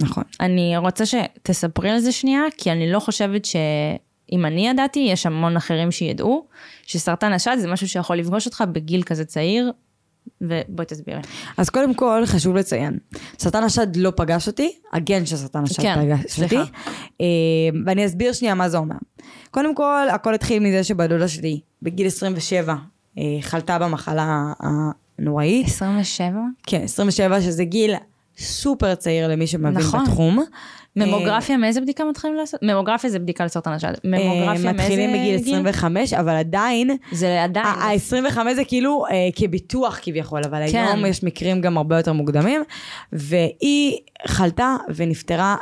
נכון. אני רוצה שתספרי על זה שנייה, כי אני לא חושבת שאם אני ידעתי, יש המון אחרים שידעו, שסרטן השד זה משהו שיכול לפגוש אותך בגיל כזה צעיר, ובואי תסבירי. אז קודם כל חשוב לציין, סרטן השד לא פגש אותי, הגן של סרטן השד כן, פגש סליחה. אותי. אה, ואני אסביר שנייה מה זה אומר. קודם כל, הכל התחיל מזה שבדודה שלי, בגיל 27, אה, חלתה במחלה הנוראית. 27? כן, 27, שזה גיל סופר צעיר למי שמבין נכון. בתחום. ממוגרפיה, מאיזה בדיקה מתחילים לעשות? ממוגרפיה זה בדיקה לסרטן השד. ממוגרפיה אה, מאיזה מתחילים בגיל 25, אבל עדיין, זה עדיין. ה-25 זה כאילו אה, כביטוח כביכול, אבל כן. היום יש מקרים גם הרבה יותר מוקדמים, והיא חלתה ונפטרה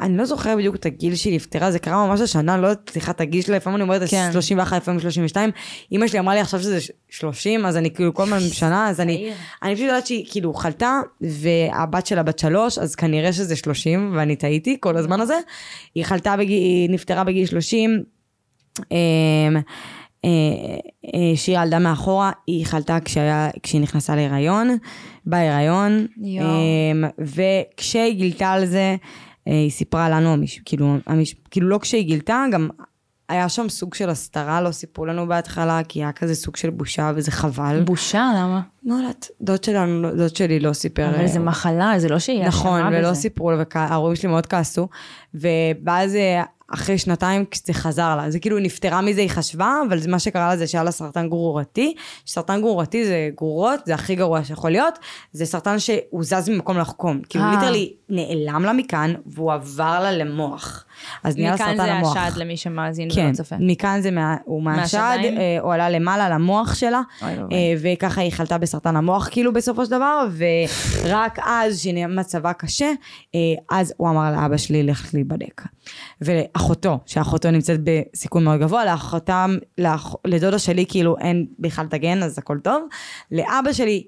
אני לא זוכרת בדיוק את הגיל שהיא נפטרה, זה קרה ממש השנה, לא יודעת, סליחה, את הגיל שלה, לפעמים אני אומרת כן. 31, לפעמים 32. אמא שלי אמרה לי עכשיו שזה 30, אז אני כאילו כל הזמן שנה, אז אני. אני פשוט יודעת שהיא כאילו חלתה, והבת שלה בת שלוש, אז כנראה שזה 30, ואני טעיתי כל הזמן הזה. היא חלתה, בגיל, היא נפטרה בגיל 30. אמ, אה, אה, שהיא ילדה מאחורה, היא חלתה כשהיה, כשהיא נכנסה להיריון, בהיריון. אמ, וכשהיא גילתה על זה, היא סיפרה לנו, המש, כאילו, המש, כאילו לא כשהיא גילתה, גם היה שם סוג של הסתרה, לא סיפרו לנו בהתחלה, כי היה כזה סוג של בושה וזה חבל. בושה, למה? לא יודעת, דוד שלנו, דוד שלי לא סיפר. אבל זה מחלה, זה לא שהיא נכון, בזה. ולא סיפרו לה, וההורים שלי מאוד כעסו, ואז אה, אחרי שנתיים זה חזר לה, זה כאילו נפטרה מזה, היא חשבה, אבל זה מה שקרה לה זה שהיה לה סרטן גרורתי, סרטן גרורתי זה גרורות, זה הכי גרוע שיכול להיות, זה סרטן שהוא זז ממקום לחקום, כאילו אה. ליטרלי נעלם לה מכאן, והוא עבר לה למוח, אז נהיה לה מכאן סרטן זה המוח. השד למי שמאזין כן, ולא צופה. מכאן זה מה, הוא מהשד? אה, הוא עלה למעלה למוח שלה, אוי ואבוי. אה, וככה היא חלתה בסרטן המוח כאילו בסופו של דבר, ורק אז שהיא מצבה קשה, אה, אז הוא אמר לאבא שלי ללכת להיבדק. ולאחותו, שאחותו נמצאת בסיכון מאוד גבוה, לאחותם, לאח, לדודה שלי כאילו אין בכלל את הגן, אז הכל טוב. לאבא שלי,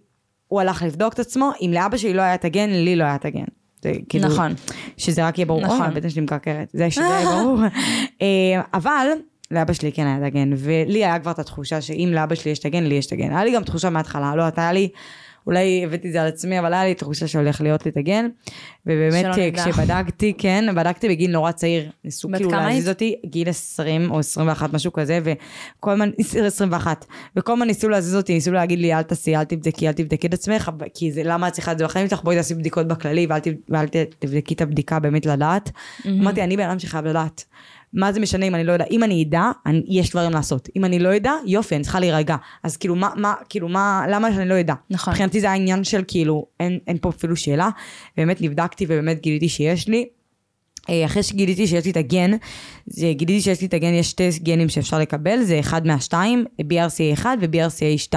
הוא הלך לבדוק את עצמו, אם לאבא שלי לא היה את הגן, לי לא היה את הגן. זה כאילו, נכון. שזה רק יהיה ברור, נכון. נכון. הבטן שלי מקרקרת, זה שזה יהיה ברור. אה, אבל לאבא שלי כן היה את הגן, ולי היה כבר את התחושה שאם לאבא שלי יש את הגן, לי יש את הגן. היה לי גם תחושה מההתחלה, לא, אתה היה לי, אולי הבאתי את זה על עצמי, אבל היה לי תחושה שהולך להיות לי את הגן. ובאמת. כשבדקתי, כן, בדקתי בגיל נורא צעיר, ניסו כאילו להזיז? אותי, גיל 20 או 21, משהו כזה, וכל הזמן, 21, וכל הזמן ניסו להזיז אותי, ניסו להגיד לי, אל תעשי, אל תבדקי, אל תבדקי את עצמך, כי זה, למה את צריכה את זה בחיים שלך, בואי תעשי בדיקות בכללי, ואל, תבדקי את הבדיקה באמת לדעת. אמרתי, אני בן אדם שחייב לדעת. מה זה משנה אם אני לא יודע? אם אני אדע, אני, יש דברים לעשות. אם אני לא אדע, יופי, אני צריכה להירגע. אז כאילו, מה, מה, כאילו, מה, למה שאני לא אדע? נכון. מבחינתי זה היה עניין של כאילו, אין, אין פה אפילו שאלה. באמת נבדקתי ובאמת גיליתי שיש לי. אה, אחרי שגיליתי שיש לי את הגן, גיליתי שיש לי את הגן, יש שתי גנים שאפשר לקבל, זה אחד מהשתיים, BRCA1 ו-BRCA2.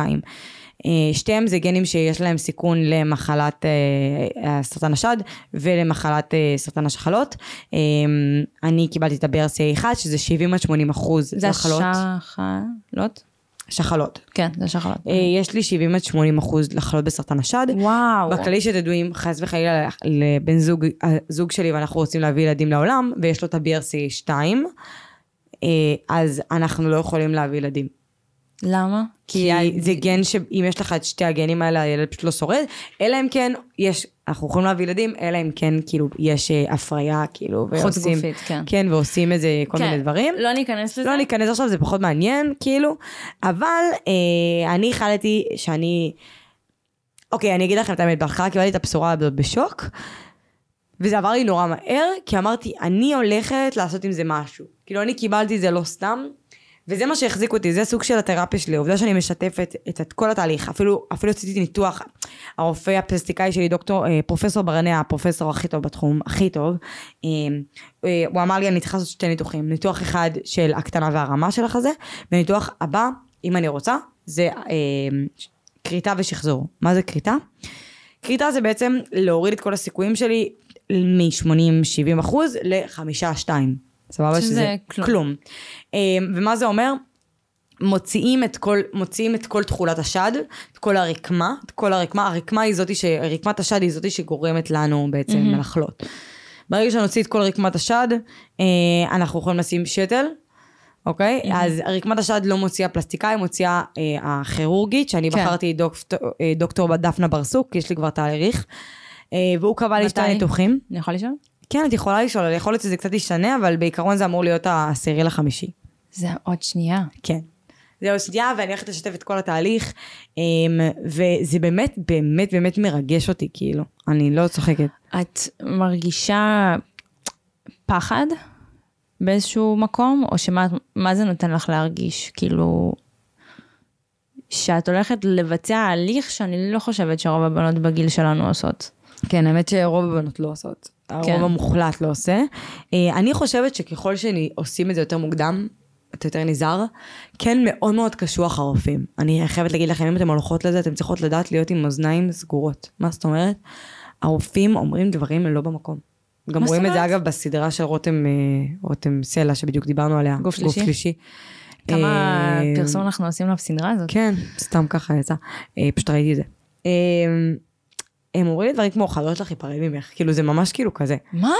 אה, שתיהם זה גנים שיש להם סיכון למחלת אה, סרטן השד ולמחלת אה, סרטן השחלות. אני קיבלתי את ה-BRCA1 שזה 70 עד 80 אחוז זה לחלות. השחלות? שחלות. כן, זה שחלות. יש לי 70 עד 80 אחוז לחלות בסרטן השד. וואו. בכללי שתדעו אם חס וחלילה לבן זוג, הזוג שלי ואנחנו רוצים להביא ילדים לעולם ויש לו את ה-BRCA2, אה, אז אנחנו לא יכולים להביא ילדים. למה? כי זה גן שאם יש לך את שתי הגנים האלה הילד פשוט לא שורד, אלא אם כן יש, אנחנו יכולים להביא ילדים, אלא אם כן כאילו יש אה, הפריה כאילו, חוץ ועושים, גופית, כן. כן, ועושים איזה כל כן. מיני דברים. לא ניכנס לזה? לא ניכנס עכשיו, זה פחות מעניין, כאילו, אבל אה, אני החלטתי שאני... אוקיי, אני אגיד לכם את האמת, בהתחלה קיבלתי את הבשורה הזאת בשוק, וזה עבר לי נורא מהר, כי אמרתי, אני הולכת לעשות עם זה משהו. כאילו, אני קיבלתי את זה לא סתם, וזה מה שהחזיק אותי, זה סוג של התרפיה שלי, העובדה שאני משתפת את, את כל התהליך, אפילו, אפילו עשיתי ניתוח, הרופא הפלסטיקאי שלי, דוקטור, אה, פרופסור ברנע, הפרופסור הכי טוב בתחום, הכי טוב, אה, אה, הוא אמר לי, אני צריכה לעשות שתי ניתוחים, ניתוח אחד של הקטנה והרמה של החזה, וניתוח הבא, אם אני רוצה, זה אה, כריתה ושחזור. מה זה כריתה? כריתה זה בעצם להוריד את כל הסיכויים שלי מ-80-70 אחוז ל-5-2. סבבה? שזה שזה כלום. כלום. אה, ומה זה אומר? מוציאים את כל, מוציאים את כל תכולת השד, את כל הרקמה, את כל הרקמה, הרקמה היא זאתי, ש, רקמת השד היא זאתי שגורמת לנו בעצם mm-hmm. לחלות. ברגע שנוציא את כל רקמת השד, אה, אנחנו יכולים לשים שתל, אוקיי? Mm-hmm. אז רקמת השד לא מוציאה פלסטיקאי, מוציאה אה, הכירורגית, שאני כן. בחרתי דוקטור, אה, דוקטור דפנה ברסוק, יש לי כבר תאריך, אה, והוא קבע לי שתי? ניתוחים. אני יכולה לשאול? כן, את יכולה לשאול, יכול להיות שזה קצת ישתנה, אבל בעיקרון זה אמור להיות העשירי לחמישי. זה עוד שנייה. כן. זהו שנייה, ואני הולכת לשתף את כל התהליך, אמ, וזה באמת, באמת, באמת מרגש אותי, כאילו. אני לא צוחקת. את מרגישה פחד באיזשהו מקום, או שמה מה זה נותן לך להרגיש? כאילו, שאת הולכת לבצע הליך שאני לא חושבת שרוב הבנות בגיל שלנו עושות. כן, האמת שרוב הבנות לא עושות. הרוב כן. המוחלט לא עושה. אה, אני חושבת שככל שעושים את זה יותר מוקדם, אתה יותר נזהר, כן מאוד מאוד קשוח הרופאים. אני חייבת להגיד לכם, אם אתן הולכות לזה, אתן צריכות לדעת להיות עם אוזניים סגורות. מה זאת אומרת? הרופאים אומרים דברים לא במקום. גם רואים את זה? אגב בסדרה של רותם, אה, רותם סלע, שבדיוק דיברנו עליה. גוף שלישי? גוף שלישי. כמה אה, פרסום אנחנו עושים בסדרה הזאת? כן, סתם ככה יצא. פשוט ראיתי את זה. הם אומרים לי דברים כמו, חייבות לך להיפרד ממך. כאילו, זה ממש כאילו כזה. מה?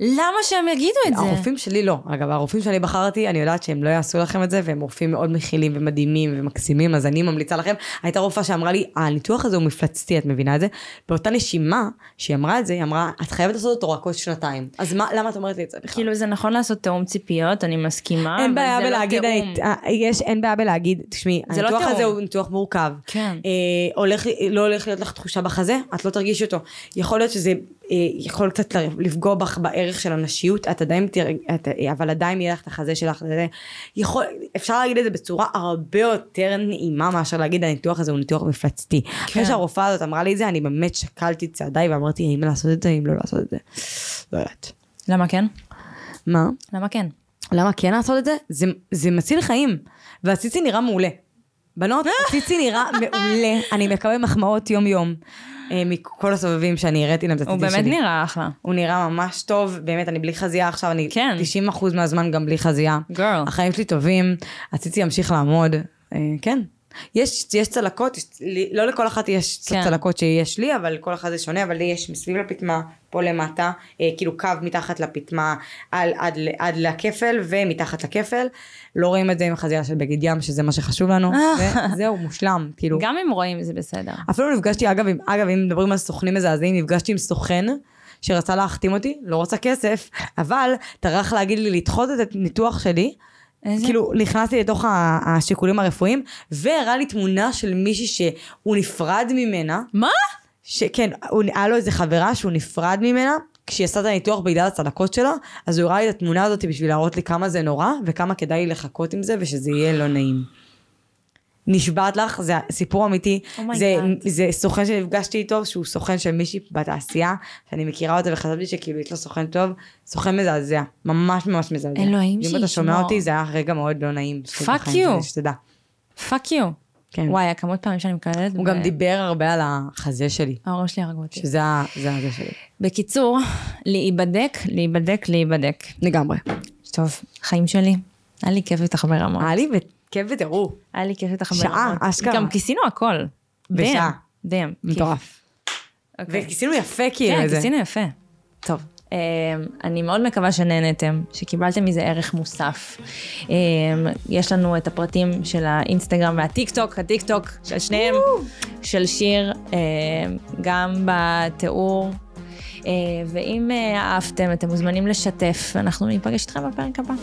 למה שהם יגידו את זה? הרופאים שלי לא. אגב, הרופאים שאני בחרתי, אני יודעת שהם לא יעשו לכם את זה, והם רופאים מאוד מכילים ומדהימים ומקסימים, אז אני ממליצה לכם. הייתה רופאה שאמרה לי, הניתוח הזה הוא מפלצתי, את מבינה את זה? באותה נשימה שהיא אמרה את זה, היא אמרה, את חייבת לעשות אותו רק עוד שנתיים. אז מה, למה את אומרת לי את זה בכלל? כאילו זה נכון לעשות תיאום ציפיות, אני מסכימה, אין אבל בעיה זה לא בלהגיד, אה, יש, אין בעיה בלהגיד, תשמעי, לא הניתוח הזה. הוא ניתוח מורכב. כן. אה, הולך, לא הולך להיות לך תחושה בחזה, את לא תרגישי אותו. יכול להיות שזה יכול קצת לפגוע בך בערך של הנשיות, את עדיין תרג... את, אבל עדיין יהיה לך את החזה שלך. זה, יכול, אפשר להגיד את זה בצורה הרבה יותר נעימה מאשר להגיד הניתוח הזה הוא ניתוח מפלצתי. כן. אחרי שהרופאה הזאת אמרה לי את זה, אני באמת שקלתי את צעדיי ואמרתי, האם לעשות את זה, האם לא לעשות את זה. לא יודעת. למה כן? מה? למה כן? למה כן לעשות את זה? זה, זה מציל חיים. והציצי נראה מעולה. בנות, הציצי נראה מעולה. אני מקבל מחמאות יום-יום אה, מכל הסובבים שאני הראיתי להם את הוא הציצי שלי. באמת נראה אחלה. הוא נראה ממש טוב, באמת, אני בלי חזייה עכשיו, אני כן. 90% מהזמן גם בלי חזייה. Girl. החיים שלי טובים, הציצי ימשיך לעמוד, אה, כן. יש, יש צלקות, יש, לא לכל אחת יש כן. צלקות שיש לי, אבל כל אחת זה שונה, אבל לי יש מסביב לפטמה, פה למטה, אה, כאילו קו מתחת לפטמה על, עד, עד לכפל ומתחת לכפל. לא רואים את זה עם חזייה של בגד ים, שזה מה שחשוב לנו, וזהו, מושלם, כאילו. גם אם רואים זה בסדר. אפילו נפגשתי, אגב, עם, אגב, אם מדברים על סוכנים מזעזעים, נפגשתי עם סוכן שרצה להחתים אותי, לא רוצה כסף, אבל טרח להגיד לי לדחות את הניתוח שלי. איזה? כאילו, נכנסתי לתוך השיקולים הרפואיים, והראה לי תמונה של מישהי שהוא נפרד ממנה. מה? שכן, הוא- היה לו איזה חברה שהוא נפרד ממנה, כשהיא עשתה את הניתוח בגלל הצלקות שלה, אז הוא הראה לי את התמונה הזאת בשביל להראות לי כמה זה נורא, וכמה כדאי לי לחכות עם זה, ושזה יהיה לא נעים. נשבעת לך, זה סיפור אמיתי. Oh זה. זה סוכן שנפגשתי איתו, שהוא סוכן של מישהי בתעשייה, שאני מכירה אותה וחשבתי שכאילו יש לו סוכן טוב, סוכן מזעזע, ממש ממש מזעזע. אלוהים אם אתה שומע שישמור. אותי, זה היה רגע מאוד לא נעים. You. שלי, שתדע. fuck you. כן. וואי, הכמות פעמים שאני מקללת. הוא גם דיבר הרבה על החזה שלי, ההורים שלי הרגו אותי. שזה הזה שלי. בקיצור, להיבדק, להיבדק, להיבדק. לגמרי. טוב, חיים שלי, היה לי כיף איתך ברמות. היה לי כיף וטירוף. היה לי כיף איתך שעה. אשכרה. גם כיסינו הכל. בשעה. דאם. מטורף. אוקיי. וכיסינו יפה כאילו. כן. כיסינו יפה. טוב. אמ, אני מאוד מקווה שנהנתם, שקיבלתם מזה ערך מוסף. אמ, יש לנו את הפרטים של האינסטגרם והטיק טוק, הטיק טוק של שניהם, של שיר, אמ, גם בתיאור. אה, ואם אה, אהבתם, אתם מוזמנים לשתף, ואנחנו ניפגש איתכם בפרק הבא.